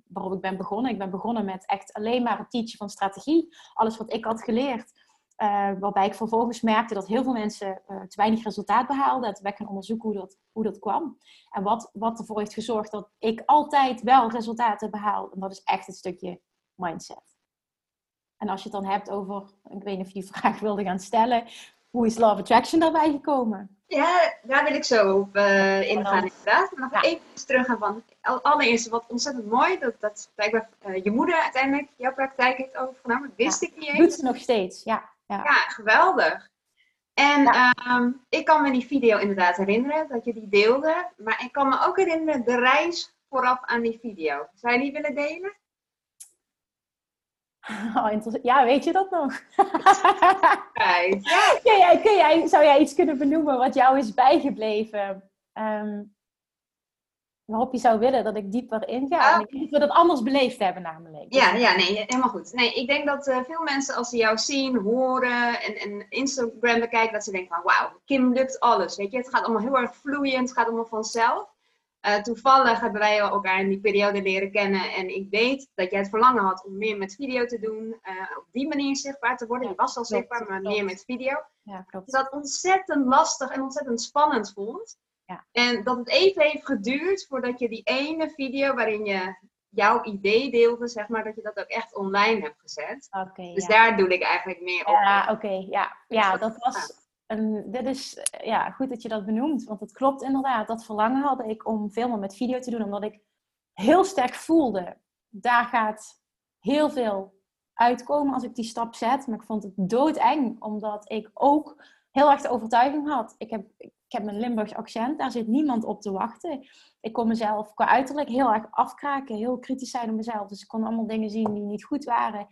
waarop ik ben begonnen. Ik ben begonnen met echt alleen maar het teachen van strategie. Alles wat ik had geleerd. Uh, waarbij ik vervolgens merkte dat heel veel mensen uh, te weinig resultaat behaalden. Toen ben ik gaan onderzoeken hoe dat, hoe dat kwam. En wat, wat ervoor heeft gezorgd dat ik altijd wel resultaten behaal. En dat is echt het stukje mindset. En als je het dan hebt over, ik weet niet of je die vraag wilde gaan stellen. Hoe is Love Attraction daarbij gekomen? Ja, daar wil ik zo op uh, ingaan inderdaad. Maar nog even terug gaan van allereerst wat ontzettend mooi. Dat, dat blijkbaar uh, je moeder uiteindelijk jouw praktijk heeft overgenomen. Wist ik niet eens. Doet ze nog steeds, ja. Ja, ja geweldig. En ehm, ik kan me die video inderdaad herinneren, dat je die deelde. Maar ik kan me ook herinneren de reis vooraf aan die video. Zou je die willen delen? Oh, ja, weet je dat nog? ja. kun jij, kun jij, zou jij iets kunnen benoemen wat jou is bijgebleven? Um, waarop je zou willen dat ik dieper inga. Ik denk dat we dat anders beleefd hebben namelijk. Ja, ja nee, helemaal goed. Nee, ik denk dat uh, veel mensen als ze jou zien, horen en, en Instagram bekijken, dat ze denken van wauw, Kim lukt alles. Weet je, het gaat allemaal heel erg vloeiend, het gaat allemaal vanzelf. Uh, toevallig hebben wij elkaar in die periode leren kennen en ik weet dat jij het verlangen had om meer met video te doen, uh, op die manier zichtbaar te worden. je was al zichtbaar, maar meer met video. Ja, klopt. Dat ontzettend lastig en ontzettend spannend vond. Ja. En dat het even heeft geduurd voordat je die ene video waarin je jouw idee deelde, zeg maar, dat je dat ook echt online hebt gezet. Okay, dus daar doe ik eigenlijk meer op. Ja, oké, ja. Ja, dat was... Een, dit is ja, goed dat je dat benoemt, want het klopt inderdaad. Dat verlangen had ik om veel meer met video te doen, omdat ik heel sterk voelde, daar gaat heel veel uitkomen als ik die stap zet. Maar ik vond het doodeng, omdat ik ook heel erg de overtuiging had. Ik heb, ik heb mijn Limburgs accent, daar zit niemand op te wachten. Ik kon mezelf qua uiterlijk heel erg afkraken, heel kritisch zijn op mezelf. Dus ik kon allemaal dingen zien die niet goed waren.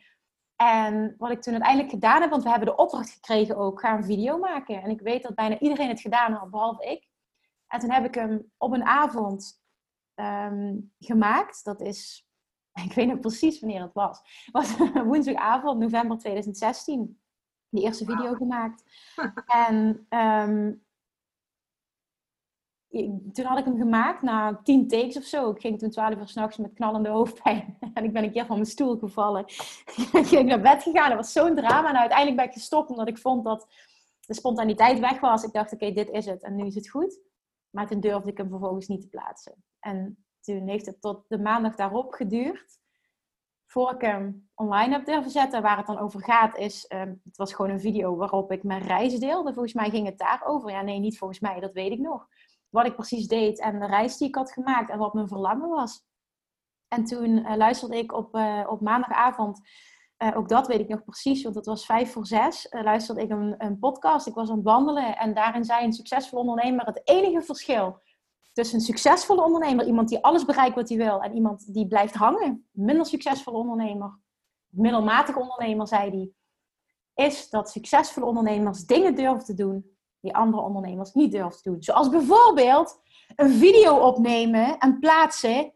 En wat ik toen uiteindelijk gedaan heb, want we hebben de opdracht gekregen ook, ga een video maken. En ik weet dat bijna iedereen het gedaan had, behalve ik. En toen heb ik hem op een avond ehm, gemaakt. Dat is, ik weet niet precies wanneer het was. Het was woensdagavond, november 2016. Die eerste video gemaakt. En um, toen had ik hem gemaakt na tien takes of zo. Ik ging toen twaalf uur s'nachts met knallende hoofdpijn. En ik ben een keer van mijn stoel gevallen. ik ging naar bed gegaan. Dat was zo'n drama. En uiteindelijk ben ik gestopt omdat ik vond dat de spontaniteit weg was. Ik dacht, oké, dit is het. En nu is het goed. Maar toen durfde ik hem vervolgens niet te plaatsen. En toen heeft het tot de maandag daarop geduurd. Voor ik hem online heb durven zetten. Waar het dan over gaat is... Ehm, het was gewoon een video waarop ik mijn reis deelde. Volgens mij ging het daarover. Ja, nee, niet volgens mij. Dat weet ik nog wat ik precies deed en de reis die ik had gemaakt en wat mijn verlangen was. En toen uh, luisterde ik op, uh, op maandagavond, uh, ook dat weet ik nog precies, want het was vijf voor zes, luisterde ik een, een podcast. Ik was aan het wandelen en daarin zei een succesvol ondernemer het enige verschil tussen een succesvolle ondernemer, iemand die alles bereikt wat hij wil, en iemand die blijft hangen, minder succesvolle ondernemer, middelmatige ondernemer, zei hij, is dat succesvolle ondernemers dingen durven te doen die andere ondernemers niet durven te doen. Zoals bijvoorbeeld een video opnemen en plaatsen.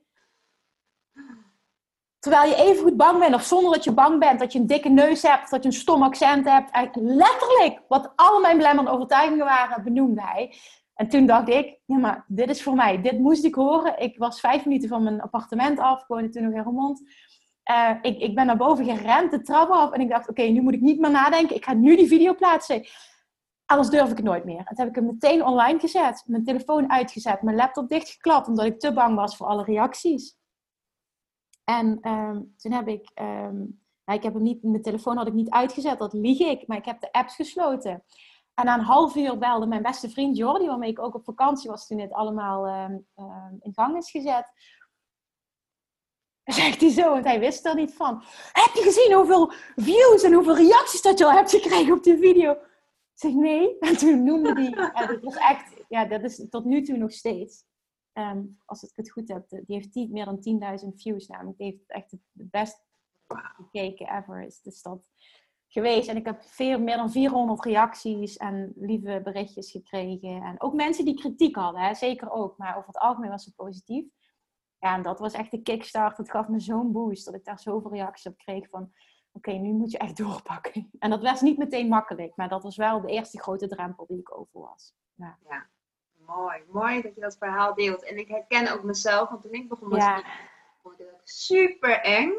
Terwijl je even goed bang bent, of zonder dat je bang bent, dat je een dikke neus hebt, dat je een stom accent hebt. letterlijk, wat al mijn belemmerende overtuigingen waren, benoemde hij. En toen dacht ik, ja, maar dit is voor mij. Dit moest ik horen. Ik was vijf minuten van mijn appartement af. Woonde toen nog in Remond. Uh, ik, ik ben naar boven gerend, de trap af. En ik dacht, oké, nu moet ik niet meer nadenken. Ik ga nu die video plaatsen. Anders durf ik nooit meer. Toen heb ik hem meteen online gezet. Mijn telefoon uitgezet. Mijn laptop dichtgeklapt. Omdat ik te bang was voor alle reacties. En um, toen heb ik... Um, ik heb hem niet, mijn telefoon had ik niet uitgezet. Dat lieg ik. Maar ik heb de apps gesloten. En een half uur belde mijn beste vriend Jordi, waarmee ik ook op vakantie was toen dit allemaal um, in gang is gezet. Zegt hij zo, want hij wist er niet van. Heb je gezien hoeveel views en hoeveel reacties dat je al hebt gekregen op die video? Zeg nee. En toen noemde hij, ja, dat was echt, ja, dat is tot nu toe nog steeds. Um, als ik het goed heb, die heeft meer dan 10.000 views namelijk. Die heeft echt de best gekeken ever. Is de stad geweest. En ik heb veel, meer dan 400 reacties en lieve berichtjes gekregen. En ook mensen die kritiek hadden, hè? zeker ook. Maar over het algemeen was het positief. Ja, en dat was echt de kickstart. Het gaf me zo'n boost dat ik daar zoveel reacties op kreeg van... Oké, nu moet je echt doorpakken. En dat was niet meteen makkelijk. Maar dat was wel de eerste grote drempel die ik over was. Ja. ja. Mooi. Mooi dat je dat verhaal deelt. En ik herken ook mezelf. Want toen ik begon met ja. vond ik het super eng.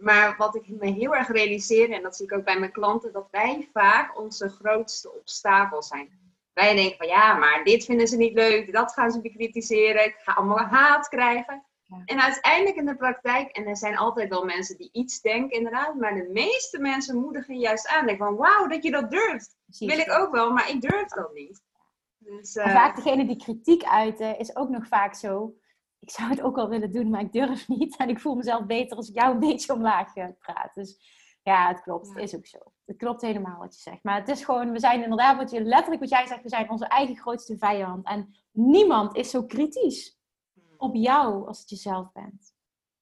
Maar wat ik me heel erg realiseer, en dat zie ik ook bij mijn klanten, dat wij vaak onze grootste obstakel zijn. Wij denken van ja, maar dit vinden ze niet leuk, dat gaan ze bekritiseren, ik ga allemaal haat krijgen. En uiteindelijk in de praktijk, en er zijn altijd wel mensen die iets denken inderdaad, maar de meeste mensen moedigen juist aan. Denken van wauw, dat je dat durft. Wil ik ook wel, maar ik durf dat niet. Dus, uh... Vaak degene die kritiek uiten, is ook nog vaak zo ik zou het ook wel willen doen, maar ik durf niet. En ik voel mezelf beter als ik jou een beetje omlaag eh, praat. Dus ja, het klopt. Het is ook zo. Het klopt helemaal wat je zegt. Maar het is gewoon, we zijn inderdaad, wat je, letterlijk wat jij zegt, we zijn onze eigen grootste vijand. En niemand is zo kritisch. Op jou als het jezelf bent.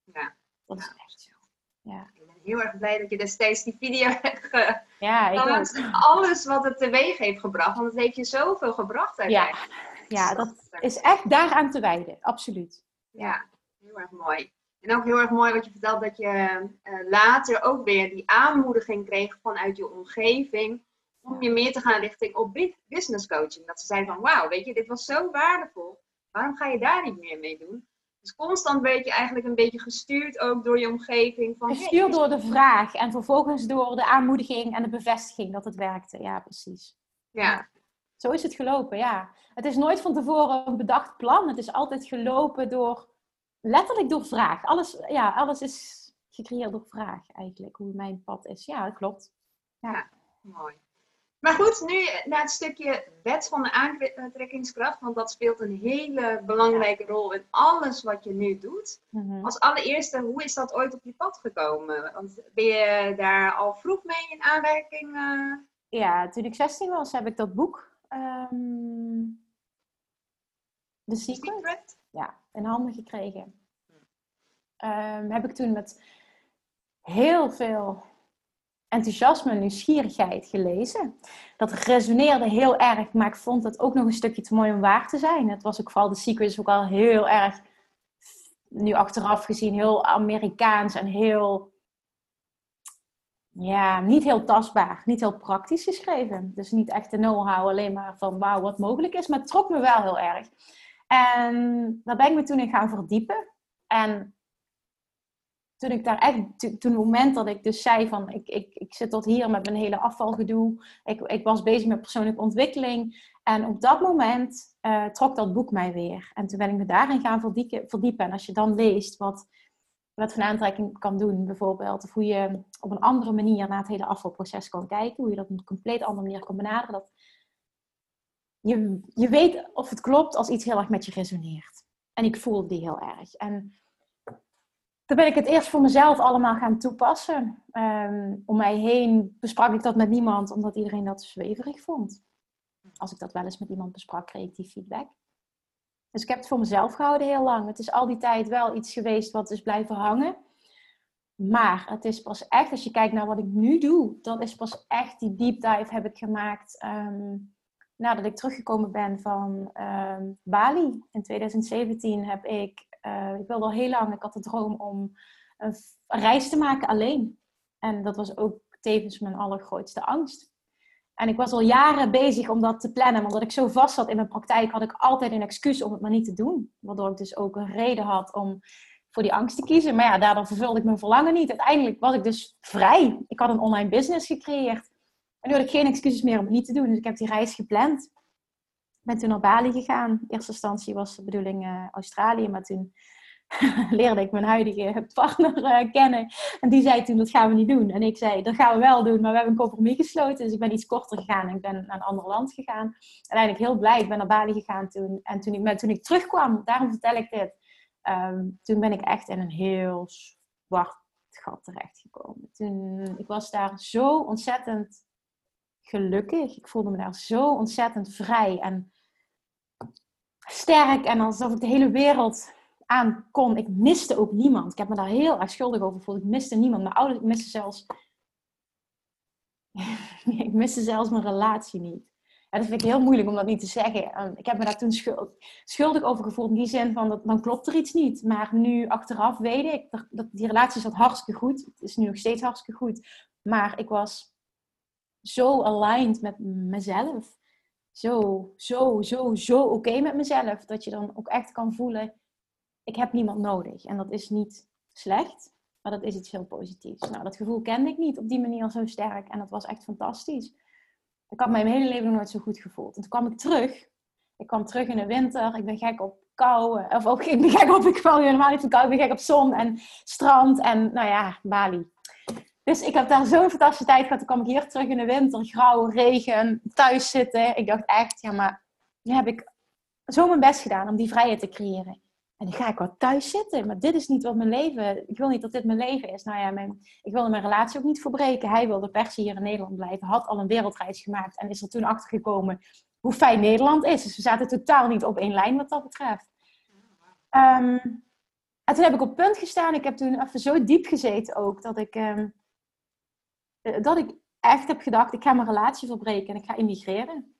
Ja. Dat is echt zo. Ja. Ik ben heel erg blij dat je destijds die video hebt ge... Ja, ik ook. Alles wat het teweeg heeft gebracht. Want het heeft je zoveel gebracht uiteindelijk. Ja, ja dat is echt daaraan te wijden. Absoluut ja, heel erg mooi. En ook heel erg mooi wat je vertelt dat je uh, later ook weer die aanmoediging kreeg vanuit je omgeving. Om je meer te gaan richting op business coaching. Dat ze zeiden van wauw, weet je, dit was zo waardevol. Waarom ga je daar niet meer mee doen? Dus constant werd je eigenlijk een beetje gestuurd ook door je omgeving. Van, gestuurd door de vraag en vervolgens door de aanmoediging en de bevestiging dat het werkte. Ja, precies. Ja. Zo is het gelopen, ja. Het is nooit van tevoren een bedacht plan. Het is altijd gelopen door, letterlijk door vraag. Alles, ja, alles is gecreëerd door vraag eigenlijk, hoe mijn pad is. Ja, dat klopt. Ja, mooi. Maar goed, nu naar het stukje wet van de aantrekkingskracht, want dat speelt een hele belangrijke rol in alles wat je nu doet. Mhm. Als allereerste, hoe is dat ooit op je pad gekomen? Want ben je daar al vroeg mee in aanwerking? Uh... Ja, toen ik 16 was, heb ik dat boek Um, The Secret? Ja, in handen gekregen. Um, heb ik toen met heel veel enthousiasme en nieuwsgierigheid gelezen. Dat resoneerde heel erg, maar ik vond het ook nog een stukje te mooi om waar te zijn. Het was ook vooral The Secret is ook al heel erg, nu achteraf gezien, heel Amerikaans en heel ja, niet heel tastbaar, niet heel praktisch geschreven. Dus niet echt de know-how, alleen maar van wauw, wat mogelijk is. Maar het trok me wel heel erg. En daar ben ik me toen in gaan verdiepen. En toen ik daar echt, toen het moment dat ik dus zei van ik, ik, ik zit tot hier met mijn hele afvalgedoe. Ik, ik was bezig met persoonlijke ontwikkeling. En op dat moment uh, trok dat boek mij weer. En toen ben ik me daarin gaan verdiepen. En als je dan leest wat wat van aantrekking kan doen, bijvoorbeeld. Of hoe je op een andere manier naar het hele afvalproces kan kijken. Hoe je dat op een compleet andere manier kan benaderen. Dat je, je weet of het klopt als iets heel erg met je resoneert. En ik voelde die heel erg. En toen ben ik het eerst voor mezelf allemaal gaan toepassen. Um, om mij heen besprak ik dat met niemand, omdat iedereen dat zweverig vond. Als ik dat wel eens met iemand besprak, kreeg ik die feedback. Dus ik heb het voor mezelf gehouden heel lang. Het is al die tijd wel iets geweest wat is blijven hangen. Maar het is pas echt, als je kijkt naar wat ik nu doe, dan is pas echt die deep dive heb ik gemaakt um, nadat ik teruggekomen ben van um, Bali. In 2017 heb ik, ik wilde al heel lang, ik had de droom om een, reis te maken alleen. En dat was ook tevens mijn allergrootste angst. En ik was al jaren bezig om dat te plannen. Omdat ik zo vast zat in mijn praktijk, had ik altijd een excuus om het maar niet te doen. Waardoor ik dus ook een reden had om voor die angst te kiezen. Maar ja, daardoor vervulde ik mijn verlangen niet. Uiteindelijk was ik dus vrij. Ik had een online business gecreëerd. En nu had ik geen excuses meer om het niet te doen. Dus ik heb die reis gepland. Ben toen naar Bali gegaan. In eerste instantie was de bedoeling uh, Australië. Maar toen leerde ik mijn huidige partner uh, kennen. En die zei toen, dat gaan we niet doen. En ik zei, dat gaan we wel doen, maar we hebben een compromis gesloten. Dus ik ben iets korter gegaan en ik ben naar een ander land gegaan. Uiteindelijk heel blij, ik ben naar Bali gegaan toen. En toen ik, toen ik terugkwam, daarom vertel ik dit. Ehm, toen ben ik echt in een heel zwart gat terechtgekomen. Toen, ik was daar zo ontzettend gelukkig. Ik voelde me daar zo ontzettend vrij en sterk. En alsof ik de hele wereld aan kon. Ik miste ook niemand. Ik heb me daar heel erg schuldig over gevoeld. Ik miste niemand. Mijn ouders, ik miste zelfs... ik miste zelfs mijn relatie niet. Ja, dat vind ik heel moeilijk om dat niet te zeggen. Ik heb me daar toen schuldig over gevoeld in die zin van, dat, dan klopt er iets niet. Maar nu achteraf weet ik, dat die relatie zat hartstikke goed. Het is nu nog steeds hartstikke goed. Maar ik was zo aligned met mezelf. Zo, zo, zo, zo oké met mezelf. Dat je dan ook echt kan voelen, ik heb niemand nodig. En dat is niet slecht, maar dat is iets heel positiefs. Nou, dat gevoel kende ik niet op die manier zo sterk. En dat was echt fantastisch. Ik had mijn hele leven nog nooit zo goed gevoeld. En toen kwam ik terug. Ik kwam terug in de winter. Ik ben gek op kou. Of ook, ik ben gek op, ik val helemaal niet van kou. Ik ben gek op zon en strand en nou ja, Bali. Dus ik heb daar zo'n fantastische tijd gehad. Toen kwam ik hier terug in de winter. Grauw, regen, thuis zitten. Ik dacht echt, ja maar, nu heb ik zo mijn best gedaan om die vrijheid te creëren. En dan ga ik wat thuis zitten. Maar dit is niet wat mijn leven... Ik wil niet dat dit mijn leven is. Nou ja, mijn, ik wilde mijn relatie ook niet verbreken. Hij wilde per se hier in Nederland blijven. Had al een wereldreis gemaakt. En is er toen achter gekomen hoe fijn Nederland is. Dus we zaten totaal niet op één lijn wat dat betreft. Um, en toen heb ik op punt gestaan. Ik heb toen even zo diep gezeten ook. Dat ik, um, dat ik echt heb gedacht, ik ga mijn relatie verbreken. En ik ga immigreren.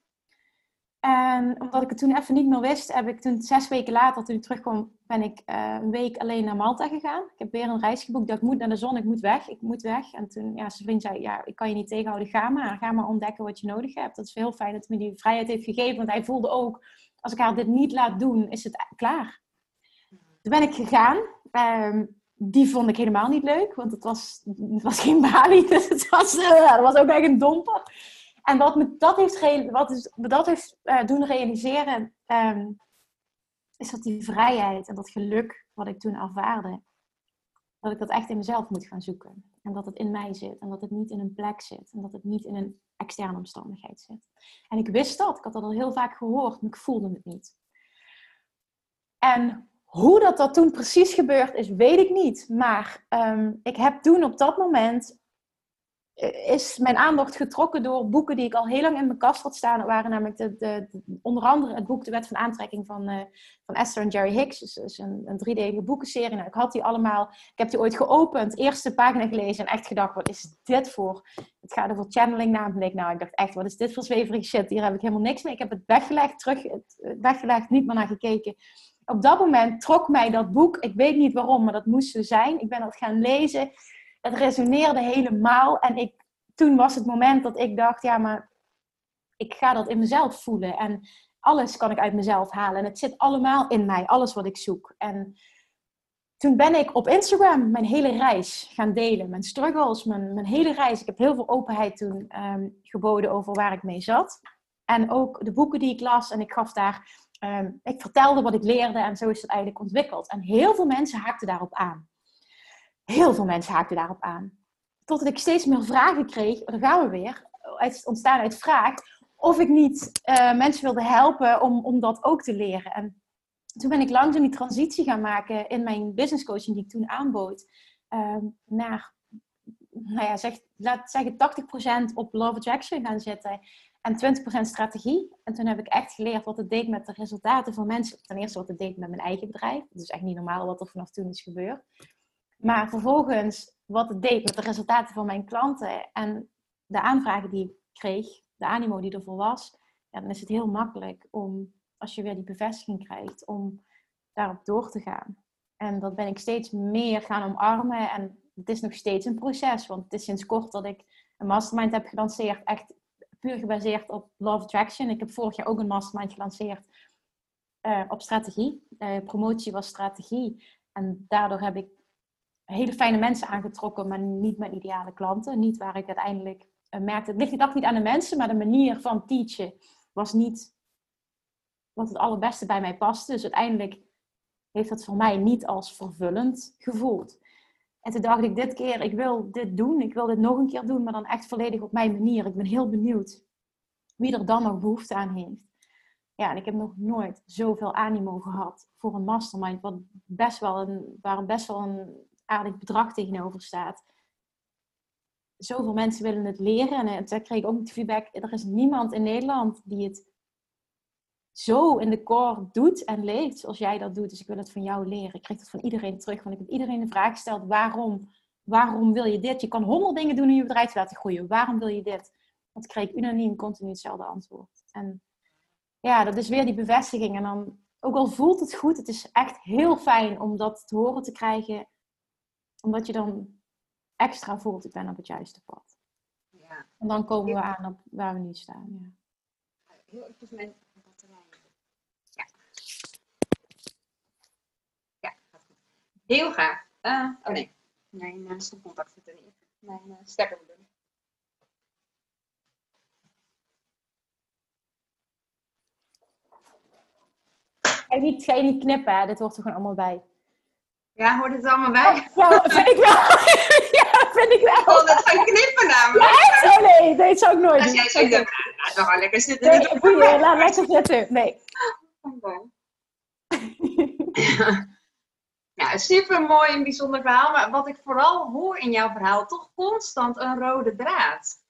En omdat ik het toen even niet meer wist, heb ik toen zes weken later, toen ik terugkwam, ben ik uh, een week alleen naar Malta gegaan. Ik heb weer een reis geboekt. Dat ik moet naar de zon, ik moet weg, ik moet weg. En toen, ja, zijn vriend zei, ja, ik kan je niet tegenhouden, ga maar. Ga maar ontdekken wat je nodig hebt. Dat is heel fijn dat hij me die vrijheid heeft gegeven. Want hij voelde ook, als ik haar dit niet laat doen, is het klaar. Toen ben ik gegaan. Um, die vond ik helemaal niet leuk, want het was, het was geen Bali. Dus het was, uh, was ook echt een domper. En wat me dat heeft, wat is, dat heeft uh, doen realiseren, um, is dat die vrijheid en dat geluk wat ik toen ervaarde, dat ik dat echt in mezelf moet gaan zoeken. En dat het in mij zit. En dat het niet in een plek zit. En dat het niet in een externe omstandigheid zit. En ik wist dat. Ik had dat al heel vaak gehoord, maar ik voelde het niet. En hoe dat, dat toen precies gebeurd is, weet ik niet. Maar um, ik heb toen op dat moment is mijn aandacht getrokken door boeken die ik al heel lang in mijn kast had staan. Dat waren namelijk de, de, onder andere het boek De Wet van Aantrekking van, uh, van Esther en Jerry Hicks. Dus, dus een, een driedelige boekenserie. Nou, ik had die allemaal, ik heb die ooit geopend, eerste pagina gelezen en echt gedacht, wat is dit voor? Het gaat over channeling namelijk. Nou, ik dacht echt, wat is dit voor zweverige shit? Hier heb ik helemaal niks mee. Ik heb het weggelegd, terug weggelegd, niet meer naar gekeken. Op dat moment trok mij dat boek, ik weet niet waarom, maar dat moest zo zijn. Ik ben dat gaan lezen het resoneerde helemaal. En ik, toen was het moment dat ik dacht, ja, maar ik ga dat in mezelf voelen. En alles kan ik uit mezelf halen. En het zit allemaal in mij, alles wat ik zoek. En toen ben ik op Instagram mijn hele reis gaan delen. Mijn struggles, mijn, mijn hele reis. Ik heb heel veel openheid toen um, geboden over waar ik mee zat. En ook de boeken die ik las. En ik gaf daar, um, ik vertelde wat ik leerde. En zo is het eigenlijk ontwikkeld. En heel veel mensen haakten daarop aan. Heel veel mensen haakten daarop aan. Totdat ik steeds meer vragen kreeg, daar gaan we weer, uit, ontstaan uit vraag, of ik niet uh, mensen wilde helpen om, om dat ook te leren. En toen ben ik langzaam die transitie gaan maken in mijn business coaching die ik toen aanbood, uh, naar, nou ja, zeg, laat zeggen 80% op Love Attraction gaan zitten en 20% strategie. En toen heb ik echt geleerd wat het deed met de resultaten van mensen. Ten eerste wat het deed met mijn eigen bedrijf. Dat is echt niet normaal wat er vanaf toen is gebeurd. Maar vervolgens, wat het deed met de resultaten van mijn klanten en de aanvragen die ik kreeg, de animo die ervoor was, ja, dan is het heel makkelijk om, als je weer die bevestiging krijgt, om daarop door te gaan. En dat ben ik steeds meer gaan omarmen. En het is nog steeds een proces, want het is sinds kort dat ik een mastermind heb gelanceerd, echt puur gebaseerd op Love Attraction. Ik heb vorig jaar ook een mastermind gelanceerd uh, op strategie. Uh, promotie was strategie. En daardoor heb ik hele fijne mensen aangetrokken, maar niet mijn ideale klanten. Niet waar ik uiteindelijk uh, merkte. Het ligt niet, niet aan de mensen, maar de manier van teachen was niet wat het allerbeste bij mij paste. Dus uiteindelijk heeft dat voor mij niet als vervullend gevoeld. En toen dacht ik dit keer, ik wil dit doen. Ik wil dit nog een keer doen, maar dan echt volledig op mijn manier. Ik ben heel benieuwd wie er dan nog behoefte aan heeft. Ja, en ik heb nog nooit zoveel animo gehad voor een mastermind, wat best wel een, waar best wel een aardig bedrag tegenover staat. Zoveel mensen willen het leren. En toen kreeg ik ook feedback, er is niemand in Nederland die het zo in de core doet en leeft zoals jij dat doet. Dus ik wil het van jou leren. Ik kreeg het van iedereen terug. Want ik heb iedereen de vraag gesteld: waarom? Waarom wil je dit? Je kan honderd dingen doen om je bedrijf te laten groeien. Waarom wil je dit? Want ik kreeg unaniem continu hetzelfde antwoord. En ja, dat is weer die bevestiging. En dan, ook al voelt het goed, het is echt heel fijn om dat te horen te krijgen. Omdat je dan extra voelt, ik ben op het juiste pad. Ja. En dan komen we aan op waar we nu staan. Ja. Heel even mijn Heel graag. Uh, oh nee, mijn uh, stopcontact zit erin. Mijn uh, stekker bedoel Ga je, niet, ga je niet knippen, hè? dit hoort er gewoon allemaal bij. Ja, hoort het allemaal bij? Ja, dat vind ik wel. ja, vind ik wel. Oh, dat gaan knippen namelijk. Ja, Oh nee, nee, dat zou ik nooit Als doen. jij zegt, nou, laat nog wel lekker zitten. Nee, boeien, laat lekker zitten. Nee. Ja, super mooi en bijzonder verhaal. Maar wat ik vooral hoor in jouw verhaal, toch constant een rode draad.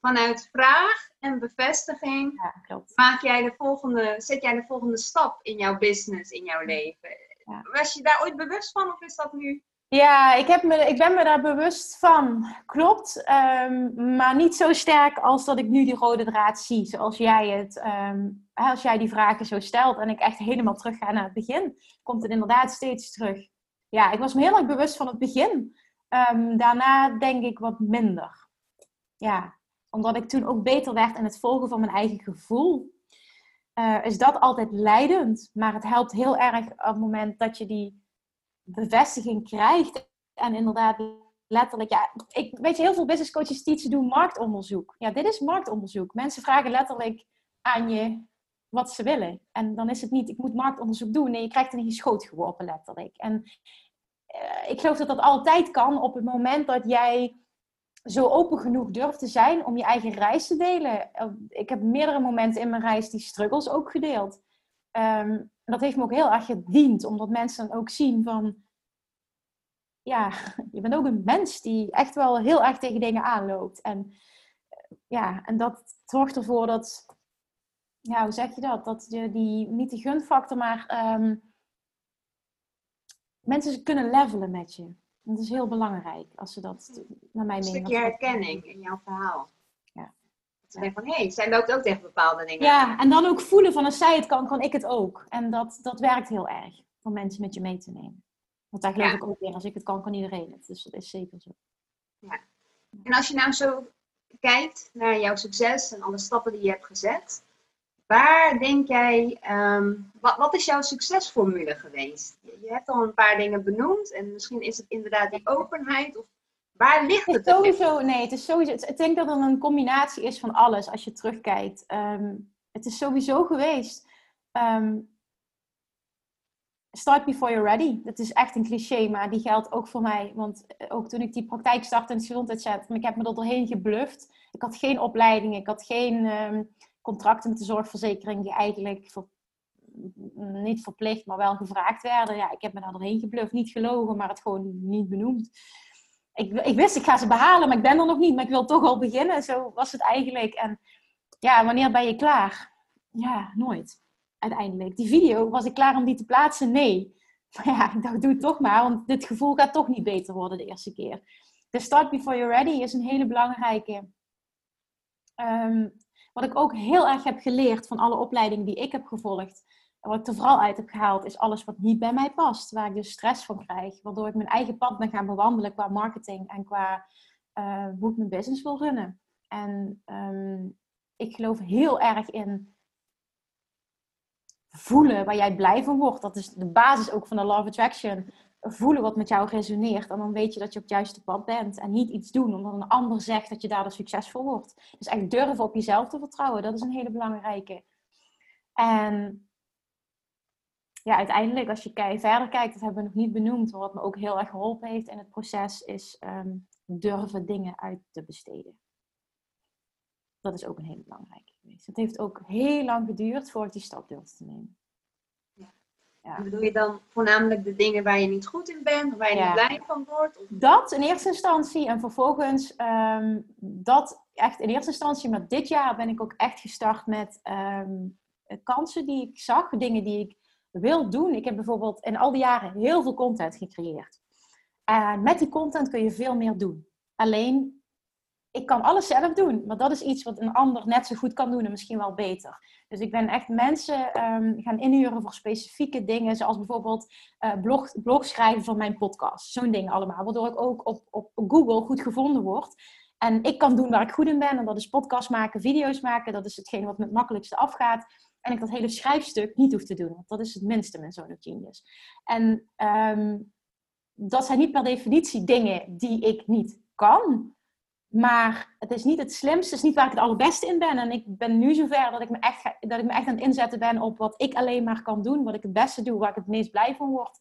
Vanuit vraag en bevestiging Ja, klopt. maak jij de volgende, zet jij de volgende stap in jouw business, in jouw leven. Ja. Was je daar ooit bewust van of is dat nu? Ja, ik, heb me, ik ben me daar bewust van. Klopt. ehm, maar niet zo sterk als dat ik nu die rode draad zie. Zoals jij het, ehm, als jij die vragen zo stelt en ik echt helemaal terug ga naar het begin, komt het inderdaad steeds terug. Ja, ik was me heel erg bewust van het begin. Ehm, daarna denk ik wat minder. Ja, omdat ik toen ook beter werd in het volgen van mijn eigen gevoel. eh, is dat altijd leidend. Maar het helpt heel erg op het moment dat je die bevestiging krijgt. En inderdaad, letterlijk, ja, ik, weet je, heel veel business coaches teachen doen marktonderzoek. Ja, dit is marktonderzoek. Mensen vragen letterlijk aan je wat ze willen. En dan is het niet, ik moet marktonderzoek doen. Nee, je krijgt het in je schoot geworpen, letterlijk. En eh, ik geloof dat dat altijd kan op het moment dat jij zo open genoeg durft te zijn om je eigen reis te delen. Eh, Ik heb meerdere momenten in mijn reis die struggles ook gedeeld. Ehm, dat heeft me ook heel erg gediend, omdat mensen dan ook zien van... Ja, je bent ook een mens die echt wel heel erg tegen dingen aanloopt. En, eh, ja, en dat zorgt ervoor dat... Ja, hoe zeg je dat? Dat je die, niet die gunfactor, maar... ehm, mensen kunnen levelen met je. Dat is heel belangrijk, als ze dat, naar mijn Een mening... stukje herkenning in jouw verhaal. Ja. Ze denken van, hé, hey, zij loopt ook tegen bepaalde dingen. Ja, en dan ook voelen van als zij het kan, kan ik het ook. En dat, dat werkt heel erg, om mensen met je mee te nemen. Want daar geloof Ja. ik ook weer, als ik het kan, kan iedereen het. Dus dat is zeker zo. En als je nou zo kijkt naar jouw succes en alle stappen die je hebt gezet, waar denk jij, ehm, wat, wat is jouw succesformule geweest? Je, hebt al een paar dingen benoemd en misschien is het inderdaad die openheid of waar ligt Het het? is sowieso, nee, het is sowieso, het- ik denk dat het een combinatie is van alles als je terugkijkt. Ehm, het is sowieso geweest. ehm, start before you're ready. Dat is echt een cliché, maar die geldt ook voor mij. Want eh, ook toen ik die praktijk startte in het gezondheidscentrum, ik heb me er doorheen gebluft. Ik had geen opleiding, ik had geen contracten met de zorgverzekering die eigenlijk niet verplicht, maar wel gevraagd werden. Ja, ik heb me daar doorheen gebluft. Niet gelogen, maar het gewoon niet benoemd ik, ik wist, ik ga ze behalen, maar ik ben er nog niet. Maar ik wil toch al beginnen. Zo was het eigenlijk. En ja, wanneer ben je klaar? Ja, nooit. Uiteindelijk. Die video, was ik klaar om die te plaatsen? Nee. Maar ja, ik dacht, doe het toch maar. Want dit gevoel gaat toch niet beter worden de eerste keer. De start before you're ready is een hele belangrijke. Ehm, wat ik ook heel erg heb geleerd van alle opleidingen die ik heb gevolgd. En wat ik er vooral uit heb gehaald, is alles wat niet bij mij past. Waar ik dus stress van krijg. Waardoor ik mijn eigen pad ben gaan bewandelen qua marketing en qua eh, hoe ik mijn business wil runnen. En ehm, ik geloof heel erg in voelen waar jij blij van wordt. Dat is de basis ook van de Love Attraction. Voelen wat met jou resoneert. En dan weet je dat je op het juiste pad bent. En niet iets doen omdat een ander zegt dat je daardoor succesvol wordt. Dus eigenlijk durven op jezelf te vertrouwen. Dat is een hele belangrijke. En ja, uiteindelijk, als je verder kijkt, dat hebben we nog niet benoemd, wat me ook heel erg geholpen heeft in het proces, is um, durven dingen uit te besteden. Dat is ook een hele belangrijke. Het heeft ook heel lang geduurd voordat die stap durfde te nemen. Ja. En bedoel je dan voornamelijk de dingen waar je niet goed in bent, waar je niet blij van wordt? Of... Dat in eerste instantie en vervolgens um, dat echt in eerste instantie, maar dit jaar ben ik ook echt gestart met um, kansen die ik zag, dingen die ik wil doen. Ik heb bijvoorbeeld in al die jaren heel veel content gecreëerd. En met die content kun je veel meer doen. Alleen, ik kan alles zelf doen. Maar dat is iets wat een ander net zo goed kan doen en misschien wel beter. Dus ik ben echt mensen um, gaan inhuren voor specifieke dingen. Zoals bijvoorbeeld uh, blog, blog schrijven voor mijn podcast. Zo'n ding allemaal. Waardoor ik ook op, op Google goed gevonden word. En ik kan doen waar ik goed in ben. En dat is podcast maken, video's maken. Dat is hetgeen wat me het makkelijkste afgaat. En ik dat hele schrijfstuk niet hoef te doen. Want dat is het minste met zo'n genius. En um, dat zijn niet per definitie dingen die ik niet kan. Maar het is niet het slimste, het is niet waar ik het allerbeste in ben. En ik ben nu zover dat ik me echt, dat ik me echt aan het inzetten ben op wat ik alleen maar kan doen. Wat ik het beste doe, waar ik het meest blij van word.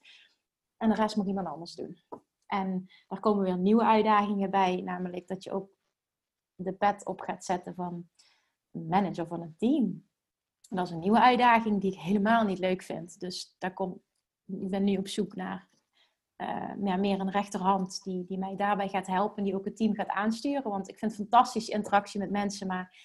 En de rest moet iemand anders doen. En daar komen weer nieuwe uitdagingen bij. Namelijk dat je ook de pet op gaat zetten van manager van een team. En dat is een nieuwe uitdaging die ik helemaal niet leuk vind. Dus daar kom, ik ben nu op zoek naar uh, ja, meer een rechterhand die, die mij daarbij gaat helpen. Die ook het team gaat aansturen. Want ik vind fantastische interactie met mensen. Maar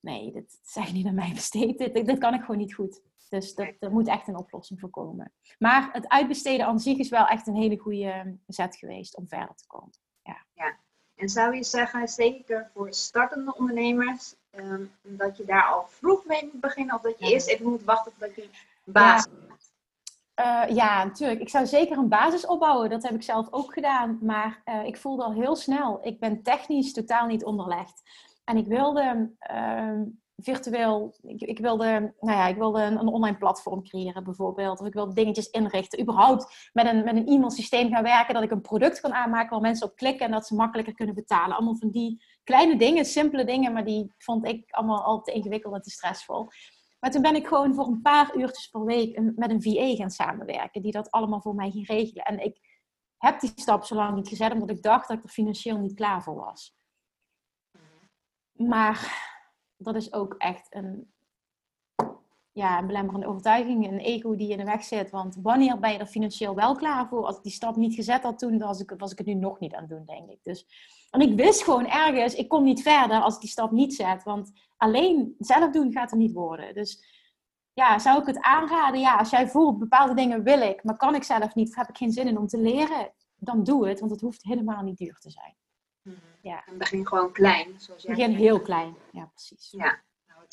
nee, dit is echt niet aan mij besteed. Dit, dit kan ik gewoon niet goed. Dus dat, er moet echt een oplossing voor komen. Maar het uitbesteden aan zich is wel echt een hele goede zet geweest om verder te komen. Ja. ja. En zou je zeggen, zeker voor startende ondernemers, Ehm, dat je daar al vroeg mee moet beginnen of dat je eerst even moet wachten tot je hebt? Ja. Uh, ja, natuurlijk. Ik zou zeker een basis opbouwen. Dat heb ik zelf ook gedaan. Maar uh, ik voelde al heel snel, ik ben technisch totaal niet onderlegd. En ik wilde uh, virtueel, ik, ik, wilde, nou ja, ik wilde een, online platform creëren bijvoorbeeld. Of ik wilde dingetjes inrichten. Überhaupt met een, met een e-mail systeem gaan werken. Dat ik een product kan aanmaken waar mensen op klikken en dat ze makkelijker kunnen betalen. Allemaal van die kleine dingen, simpele dingen. Maar die vond ik allemaal al te ingewikkeld en te stressvol. Maar toen ben ik gewoon voor een paar uurtjes per week met een VA gaan samenwerken. Die dat allemaal voor mij ging regelen. En ik heb die stap zo lang niet gezet. Omdat ik dacht dat ik er financieel niet klaar voor was. Maar dat is ook echt een, ja, een belemmerende overtuiging, een ego die in de weg zit. Want wanneer ben je er financieel wel klaar voor? Als ik die stap niet gezet had toen, was ik, was ik het nu nog niet aan het doen, denk ik. Dus, en ik wist gewoon ergens, ik kom niet verder als ik die stap niet zet. Want alleen zelf doen gaat er niet worden. Dus ja, zou ik het aanraden? Ja, als jij voelt, bepaalde dingen wil ik, maar kan ik zelf niet, of heb ik geen zin in om te leren, dan doe het, want het hoeft helemaal niet duur te zijn. Mhm. Ja. En begin gewoon klein. Zoals jij begin heel klein, ja precies. Ja,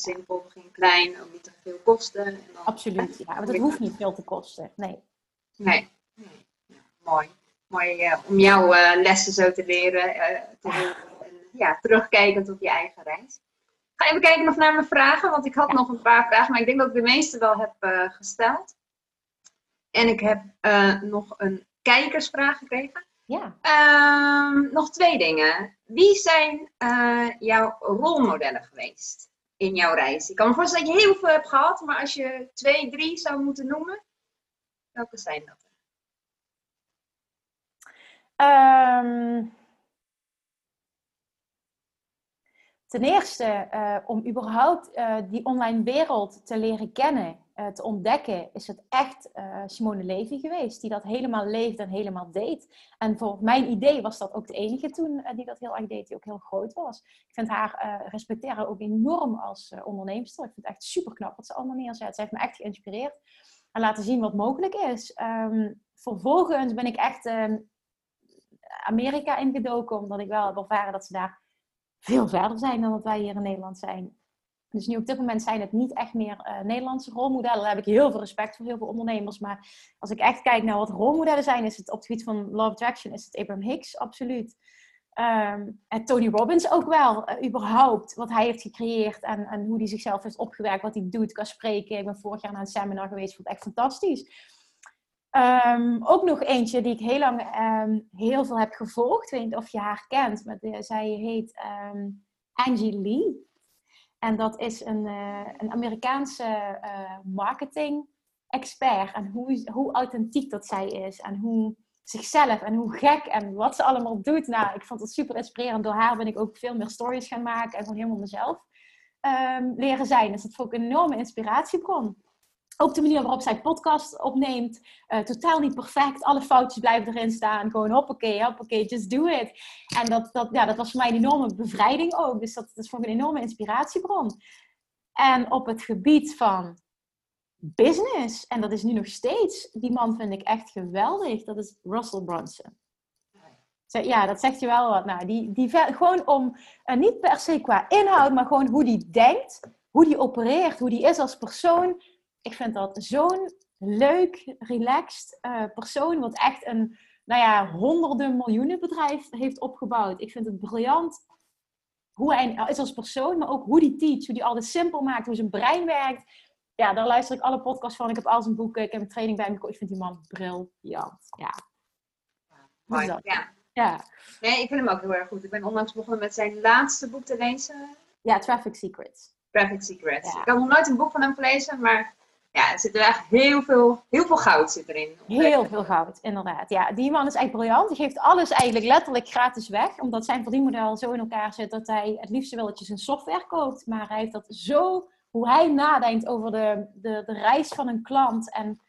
simpel, begin klein, ook niet te veel kosten. En dan, Absoluut, ja, want het hoeft niet veel te kosten, nee. Nee, nee. mooi. Mooi uh, om jouw uh, lessen zo te leren, uh, te ja, terugkijkend op je eigen reis. Ga even kijken nog naar mijn vragen, want ik had nog een paar vragen, maar ik denk dat ik de meeste wel heb gesteld. En ik heb nog een kijkersvraag gekregen. Ja. Um, nog twee dingen. Wie zijn jouw rolmodellen geweest in jouw reis? Ik kan me voorstellen dat je heel veel hebt gehad, maar als je twee, drie zou moeten noemen, welke zijn dat? Um, ten eerste, uh, om überhaupt uh, die online wereld te leren kennen uh, te ontdekken, is het echt Simone Levy geweest. Die dat helemaal leefde en helemaal deed. En voor mijn idee was dat ook de enige toen die dat heel erg deed, die ook heel groot was. Ik vind haar respecteren ook enorm als onderneemster. Ik vind het echt super knap wat ze allemaal neerzet. Ze heeft me echt geïnspireerd en laten zien wat mogelijk is. Um, vervolgens ben ik echt ehm, Amerika ingedoken, omdat ik wel heb ervaren dat ze daar veel verder zijn dan dat wij hier in Nederland zijn. Dus nu op dit moment zijn het niet echt meer uh, Nederlandse rolmodellen. Daar heb ik heel veel respect voor heel veel ondernemers. Maar als ik echt kijk naar wat rolmodellen zijn, is het op het gebied van Love Attraction, is het Abraham Hicks, absoluut. Ehm, en Tony Robbins ook wel, eh, überhaupt, wat hij heeft gecreëerd en, en hoe hij zichzelf heeft opgewerkt, wat hij doet kan spreken. Ik ben vorig jaar naar een seminar geweest, vond het echt fantastisch. Ehm, ook nog eentje die ik heel lang ehm, heel veel heb gevolgd. Ik weet niet of je haar kent, maar zij heet Angie Lee. En dat is een, uh, een Amerikaanse uh, marketing expert. En hoe, hoe authentiek dat zij is. En hoe zichzelf en hoe gek en wat ze allemaal doet. Nou, ik vond het super inspirerend. Door haar ben ik ook veel meer stories gaan maken en gewoon helemaal mezelf um, leren zijn. Dus dat vond ik een enorme inspiratiebron. Ook de manier waarop zij podcast opneemt. Uh, totaal niet perfect. Alle foutjes blijven erin staan. Gewoon hoppakee, hoppakee, just do it. En dat, dat, ja, dat was voor mij een enorme bevrijding ook. Dus dat, dat vond ik een enorme inspiratiebron. En op het gebied van business. En dat is nu nog steeds. Die man vind ik echt geweldig. Dat is Russell Brunson. Ja, dat zegt je wel wat. Nou, die, die, gewoon om, uh, niet per se qua inhoud, maar gewoon hoe die denkt, hoe die opereert, hoe die is als persoon. Ik vind dat zo'n leuk, relaxed uh, persoon, wat echt een, nou ja, honderden miljoenen bedrijf heeft opgebouwd. Ik vind het briljant hoe hij is als persoon, maar ook hoe die teach, hoe die alles simpel maakt, hoe zijn brein werkt ja, daar luister ik alle podcasts van. Ik heb al zijn boeken. Ik heb een training bij me. Ik vind die man briljant. Ja. Mooi, ja. ja. Nee, ik vind hem ook heel erg goed. Ik ben onlangs begonnen met zijn laatste boek te lezen. Ja, Traffic Secrets. Traffic Secrets. Ik had nog nooit een boek van hem gelezen, maar ja, er zit er echt heel veel, heel veel goud zit erin. Heel veel goud, inderdaad. Ja, die man is echt briljant. Die geeft alles eigenlijk letterlijk gratis weg. Omdat zijn verdienmodel zo in elkaar zit dat hij het liefste wil dat je zijn software koopt. Maar hij heeft dat zo hoe hij nadenkt over de, de, de reis van een klant en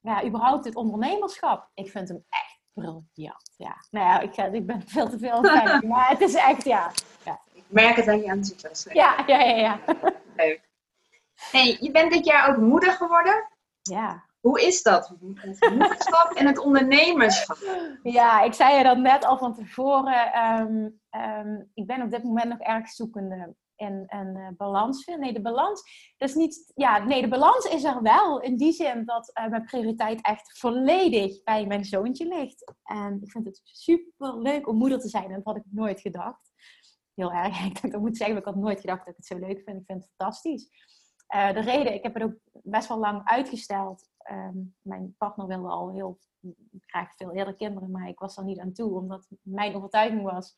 ja, überhaupt het ondernemerschap. Ik vind hem echt briljant. Ja. Nou ja, ik, ik ben veel te veel aan het maar het is echt, ja. ja. Ik merk het aan je enthousiasme. Ja, ja, ja, ja. Leuk. Hey, je bent dit jaar ook moeder geworden. Ja. Hoe is dat? Het moederschap en het ondernemerschap. Ja, ik zei je dat net al van tevoren. Ehm, ehm, ik ben op dit moment nog erg zoekende en, en uh, balans vinden. Nee, de balans, dat is niet, ja, nee, de balans is er wel. In die zin dat uh, mijn prioriteit echt volledig bij mijn zoontje ligt. En ik vind het super leuk om moeder te zijn. En dat had ik nooit gedacht. Heel erg. Ik denk, moet zeggen, ik had nooit gedacht dat ik het zo leuk vind. Ik vind het fantastisch. Uh, de reden, ik heb het ook best wel lang uitgesteld. Um, mijn partner wilde al heel graag veel eerder kinderen, maar ik was er niet aan toe, omdat mijn overtuiging was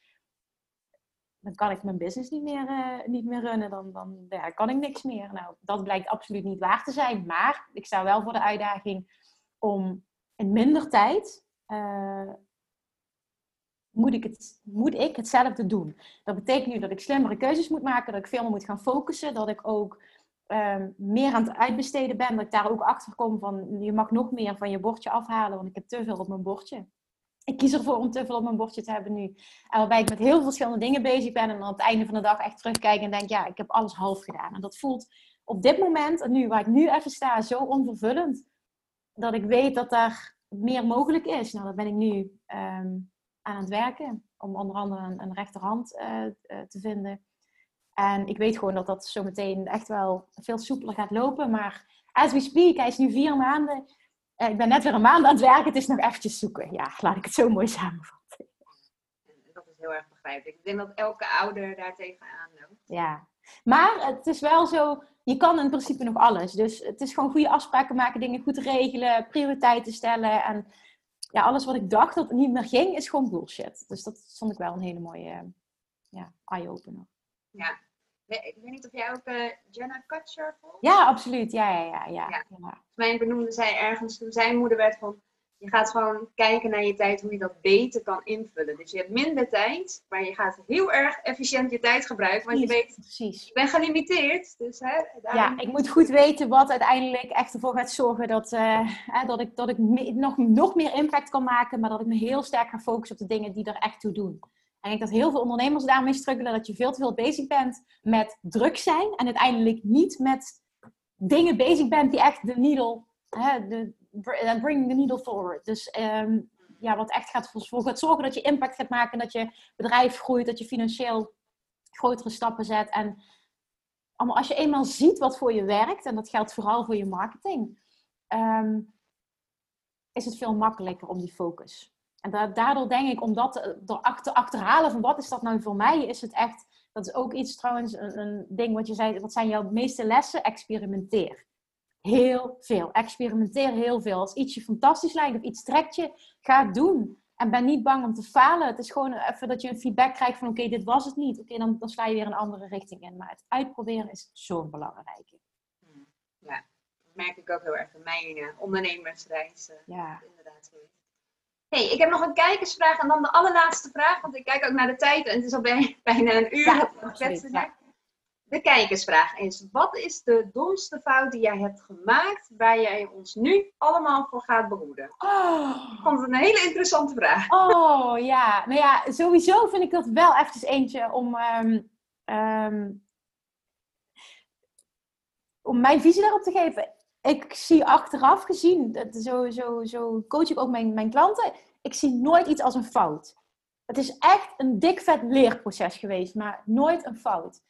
dan kan ik mijn business niet meer, uh, niet meer runnen. Dan, dan ja, kan ik niks meer. Nou, dat blijkt absoluut niet waar te zijn. Maar ik sta wel voor de uitdaging om in minder tijd uh, moet, ik het, moet ik hetzelfde doen. Dat betekent nu dat ik slimmere keuzes moet maken, dat ik veel meer moet gaan focussen, dat ik ook um, meer aan het uitbesteden ben, dat ik daar ook achter kom van je mag nog meer van je bordje afhalen, want ik heb te veel op mijn bordje ik kies ervoor om te veel op mijn bordje te hebben nu. En waarbij ik met heel veel verschillende dingen bezig ben. En aan het einde van de dag echt terugkijk en denk, ja, ik heb alles half gedaan. En dat voelt op dit moment, en nu waar ik nu even sta, zo onvervullend. Dat ik weet dat daar meer mogelijk is. Nou, daar ben ik nu um, aan het werken. Om onder andere een, rechterhand uh, uh, te vinden. En ik weet gewoon dat dat zo meteen echt wel veel soepeler gaat lopen. Maar as we speak, hij is nu vier maanden uh, ik ben net weer een maand aan het werken, het is nog eventjes zoeken. Ja, laat ik het zo mooi samenvatten. Dat is heel erg begrijpelijk. Ik denk dat elke ouder daar tegenaan loopt. Ja, maar het is wel zo, je kan in principe nog alles. Dus het is gewoon goede afspraken maken, dingen goed regelen, prioriteiten stellen. En ja, alles wat ik dacht dat niet meer ging, is gewoon bullshit. Dus dat vond ik wel een hele mooie ja, eye-opener. Ja, ik weet niet of jij ook uh, Jenna Kutcher volgt? Ja, absoluut. Ja, ja, ja. ja. ja. Volgens mij benoemde zij ergens toen zijn moeder werd van... Je gaat gewoon kijken naar je tijd hoe je dat beter kan invullen. Dus je hebt minder tijd, maar je gaat heel erg efficiënt je tijd gebruiken. Want je weet, precies. je bent gelimiteerd. Dus, hè, Ja, ik moet goed weten wat uiteindelijk echt ervoor gaat zorgen dat, uh, dat ik, dat ik nog, nog meer impact kan maken. Maar dat ik me heel sterk ga focussen op de dingen die er echt toe doen. En ik denk dat heel veel ondernemers daarmee struggelen dat je veel te veel bezig bent met druk zijn en uiteindelijk niet met dingen bezig bent die echt de needle, hè, de, bring the needle forward. Dus ehm, ja, wat echt gaat voor gaat zorgen dat je impact gaat maken, dat je bedrijf groeit, dat je financieel grotere stappen zet. En allemaal, als je eenmaal ziet wat voor je werkt, en dat geldt vooral voor je marketing, um, is het veel makkelijker om die focus En daardoor denk ik, om dat door te achterhalen van wat is dat nou voor mij, is het echt, dat is ook iets trouwens, een, een ding wat je zei, wat zijn jouw meeste lessen? Experimenteer. Heel veel. Experimenteer heel veel. Als iets je fantastisch lijkt of iets trekt je, ga het doen. En ben niet bang om te falen. Het is gewoon even dat je een feedback krijgt van oké, dit was het niet. Oké, dan, dan sla je weer een andere richting in. Maar het uitproberen is zo'n belangrijke. Ja, dat merk ik ook heel erg in mijn uh, ondernemersreis. Ja. Inderdaad hey, ik heb nog een kijkersvraag en dan de allerlaatste vraag. Want ik kijk ook naar de tijd en het is al bijna een uur. Ja, de kijkersvraag is: wat is de domste fout die jij hebt gemaakt waar jij ons nu allemaal voor gaat behoeden? Oh. Ik vond het een hele interessante vraag. Oh ja, nou ja, sowieso vind ik dat wel eventjes eentje om, ehm, ehm, om mijn visie daarop te geven. Ik zie achteraf gezien, dat, zo, zo, zo coach ik ook mijn, mijn klanten, ik zie nooit iets als een fout. Het is echt een dik vet leerproces geweest, maar nooit een fout.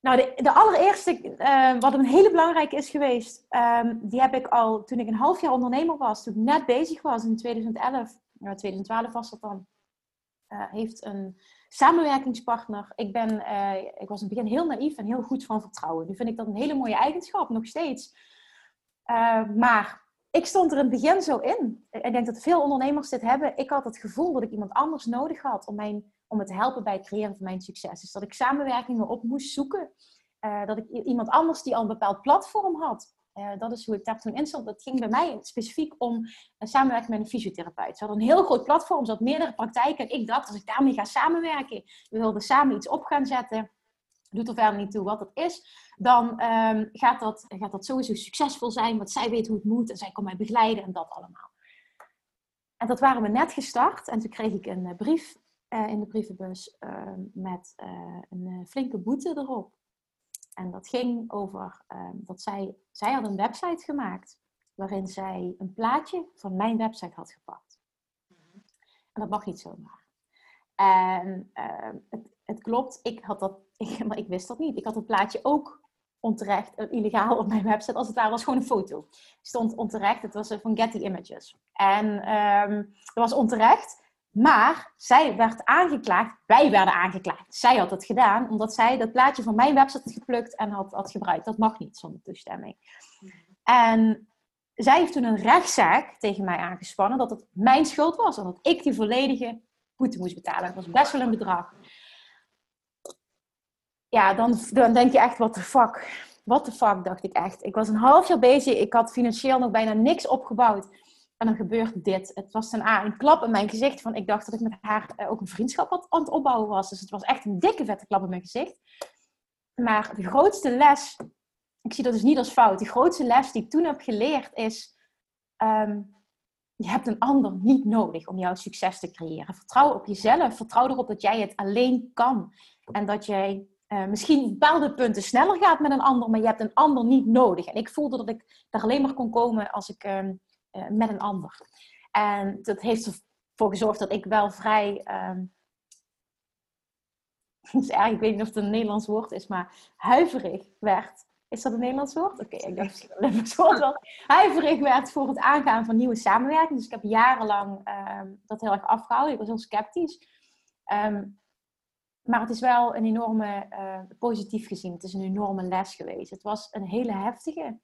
Nou, de, de allereerste, uh, wat een hele belangrijke is geweest, um, die heb ik al toen ik een half jaar ondernemer was, toen ik net bezig was in 2011, nou 2012 was dat dan, uh, heeft een samenwerkingspartner. Ik, ben, uh, ik was in het begin heel naïef en heel goed van vertrouwen. Nu vind ik dat een hele mooie eigenschap, nog steeds. maar ik stond er in het begin zo in. Ik denk dat veel ondernemers dit hebben. Ik had het gevoel dat ik iemand anders nodig had om mijn om me te helpen bij het creëren van mijn succes. Dus dat ik samenwerkingen op moest zoeken. Dat ik iemand anders die al een bepaald platform had. Uh, dat is hoe ik daar toen instond. Dat ging bij mij specifiek om een samenwerking met een fysiotherapeut. Ze hadden een heel groot platform, ze had meerdere praktijken. En ik dacht, als ik daarmee ga samenwerken, we wilden samen iets op gaan zetten, doet er verder niet toe wat het is, dan um, gaat, dat, gaat dat sowieso succesvol zijn, want zij weet hoe het moet en zij kan mij begeleiden en dat allemaal. En dat waren we net gestart en toen kreeg ik een brief uh, in de brievenbus uh, met een flinke boete erop. En dat ging over ehm, dat zij, zij had een website gemaakt waarin zij een plaatje van mijn website had gepakt. En dat mag niet zomaar. En ehm, het, het, klopt, ik had dat, ik, maar ik wist dat niet. Ik had het plaatje ook onterecht, illegaal op mijn website. Als het daar was gewoon een foto. stond onterecht, het was van Getty Images. En um, dat was onterecht. Maar zij werd aangeklaagd, wij werden aangeklaagd. Zij had het gedaan omdat zij dat plaatje van mijn website had geplukt en had, had gebruikt. Dat mag niet zonder toestemming. En zij heeft toen een rechtszaak tegen mij aangespannen dat het mijn schuld was en dat ik die volledige boete moest betalen. Dat was best wel een bedrag. Ja, dan, dan denk je echt, what the fuck. What the fuck, dacht ik echt. Ik was een half jaar bezig. Ik had financieel nog bijna niks opgebouwd. En dan gebeurt dit. Het was een, A, een klap in mijn gezicht. Van ik dacht dat ik met haar eh, ook een vriendschap aan het opbouwen was. Dus het was echt een dikke vette klap in mijn gezicht. Maar de grootste les, ik zie dat dus niet als fout. De grootste les die ik toen heb geleerd is: um, je hebt een ander niet nodig om jouw succes te creëren. Vertrouw op jezelf. Vertrouw erop dat jij het alleen kan. En dat jij uh, misschien bepaalde punten sneller gaat met een ander, maar je hebt een ander niet nodig. En ik voelde dat ik daar alleen maar kon komen als ik. Um, uh, met een ander. En dat heeft ervoor gezorgd dat ik wel vrij. Um, dus eigenlijk, ik weet niet of het een Nederlands woord is, maar huiverig werd. Is dat een Nederlands woord? Oké, ik dacht misschien wel een woord. Huiverig werd voor het aangaan van nieuwe samenwerking. Dus ik heb jarenlang um, dat heel erg afgehouden. Ik was heel sceptisch. Um, maar het is wel een enorme, uh, positief gezien, het is een enorme les geweest. Het was een hele heftige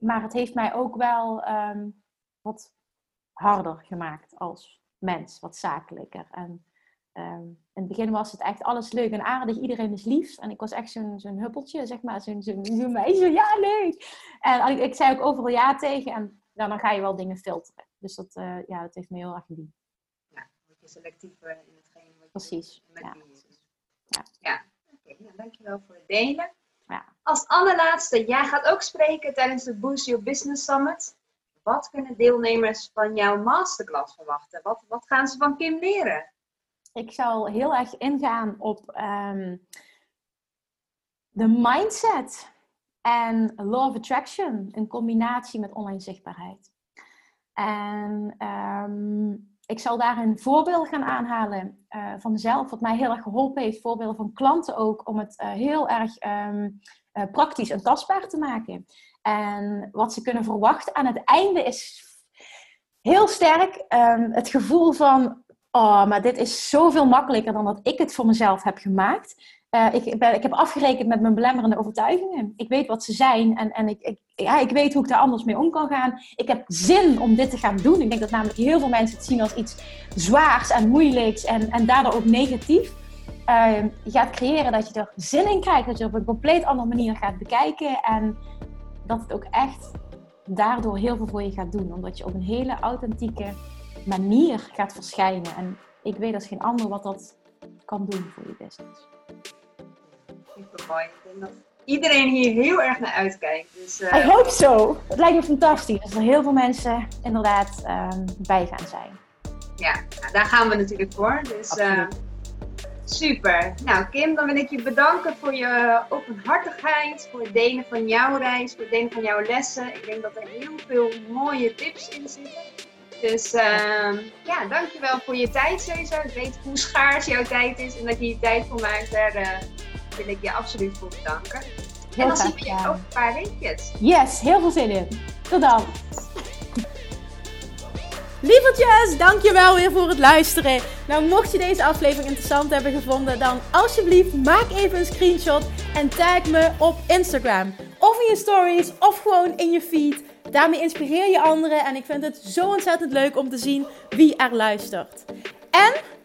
maar het heeft mij ook wel um, wat harder gemaakt als mens, wat zakelijker. En um, in het begin was het echt alles leuk en aardig, iedereen is lief. En ik was echt zo'n zo'n huppeltje, zeg maar, zo'n zo'n zo meisje, ja, leuk. En ik, ik, zei ook overal ja tegen en dan ga je wel dingen filteren. Dus dat, uh, ja, dat heeft me heel erg gediend. Ja, word je selectief in hetgeen wat je Precies. met ja. Ja, ja. oké. Okay, nou, dankjewel voor het delen. Ja. Als allerlaatste, jij gaat ook spreken tijdens de Boost Your Business Summit. Wat kunnen deelnemers van jouw masterclass verwachten? Wat, wat gaan ze van Kim leren? Ik zal heel erg ingaan op um, de mindset en law of attraction in combinatie met online zichtbaarheid. En um, ik zal daar een voorbeeld gaan aanhalen uh, van mezelf, wat mij heel erg geholpen heeft. Voorbeelden van klanten ook, om het uh, heel erg um, uh, praktisch en tastbaar te maken. En wat ze kunnen verwachten aan het einde is heel sterk ehm, het gevoel van, oh, maar dit is zoveel makkelijker dan dat ik het voor mezelf heb gemaakt. Uh, ik, ik heb afgerekend met mijn belemmerende overtuigingen. Ik weet wat ze zijn en, en ik, ik, ja, ik weet hoe ik daar anders mee om kan gaan. Ik heb zin om dit te gaan doen. Ik denk dat namelijk heel veel mensen het zien als iets zwaars en moeilijks en, en daardoor ook negatief. Uh, je gaat creëren dat je er zin in krijgt, dat je op een compleet andere manier gaat bekijken en dat het ook echt daardoor heel veel voor je gaat doen. Omdat je op een hele authentieke manier gaat verschijnen. En ik weet als geen ander wat dat kan doen voor je business. Super mooi. Ik denk dat iedereen hier heel erg naar uitkijkt. Dus, uh... I hope so. Het lijkt me fantastisch. Dat er heel veel mensen inderdaad um, bij gaan zijn. Ja, nou, daar gaan we natuurlijk voor. Dus uh, super. Nou Kim, dan wil ik je bedanken voor je openhartigheid, voor het delen van jouw reis, voor het delen van jouw lessen. Ik denk dat er heel veel mooie tips in zitten. Dus uh, ja, dankjewel voor je tijd sowieso. Ik weet hoe schaars jouw tijd is en dat je je tijd voor maakt. Daar uh, wil ik je absoluut voor bedanken. Heel en dan zien we je over een paar weekjes. Yes, heel veel zin in. Tot dan. Lievertjes, dankjewel weer voor het luisteren. Nou, mocht je deze aflevering interessant hebben gevonden, dan alsjeblieft maak even een screenshot en tag me op Instagram. Of in je stories, of gewoon in je feed. Daarmee inspireer je anderen en ik vind het zo ontzettend leuk om te zien wie er luistert. En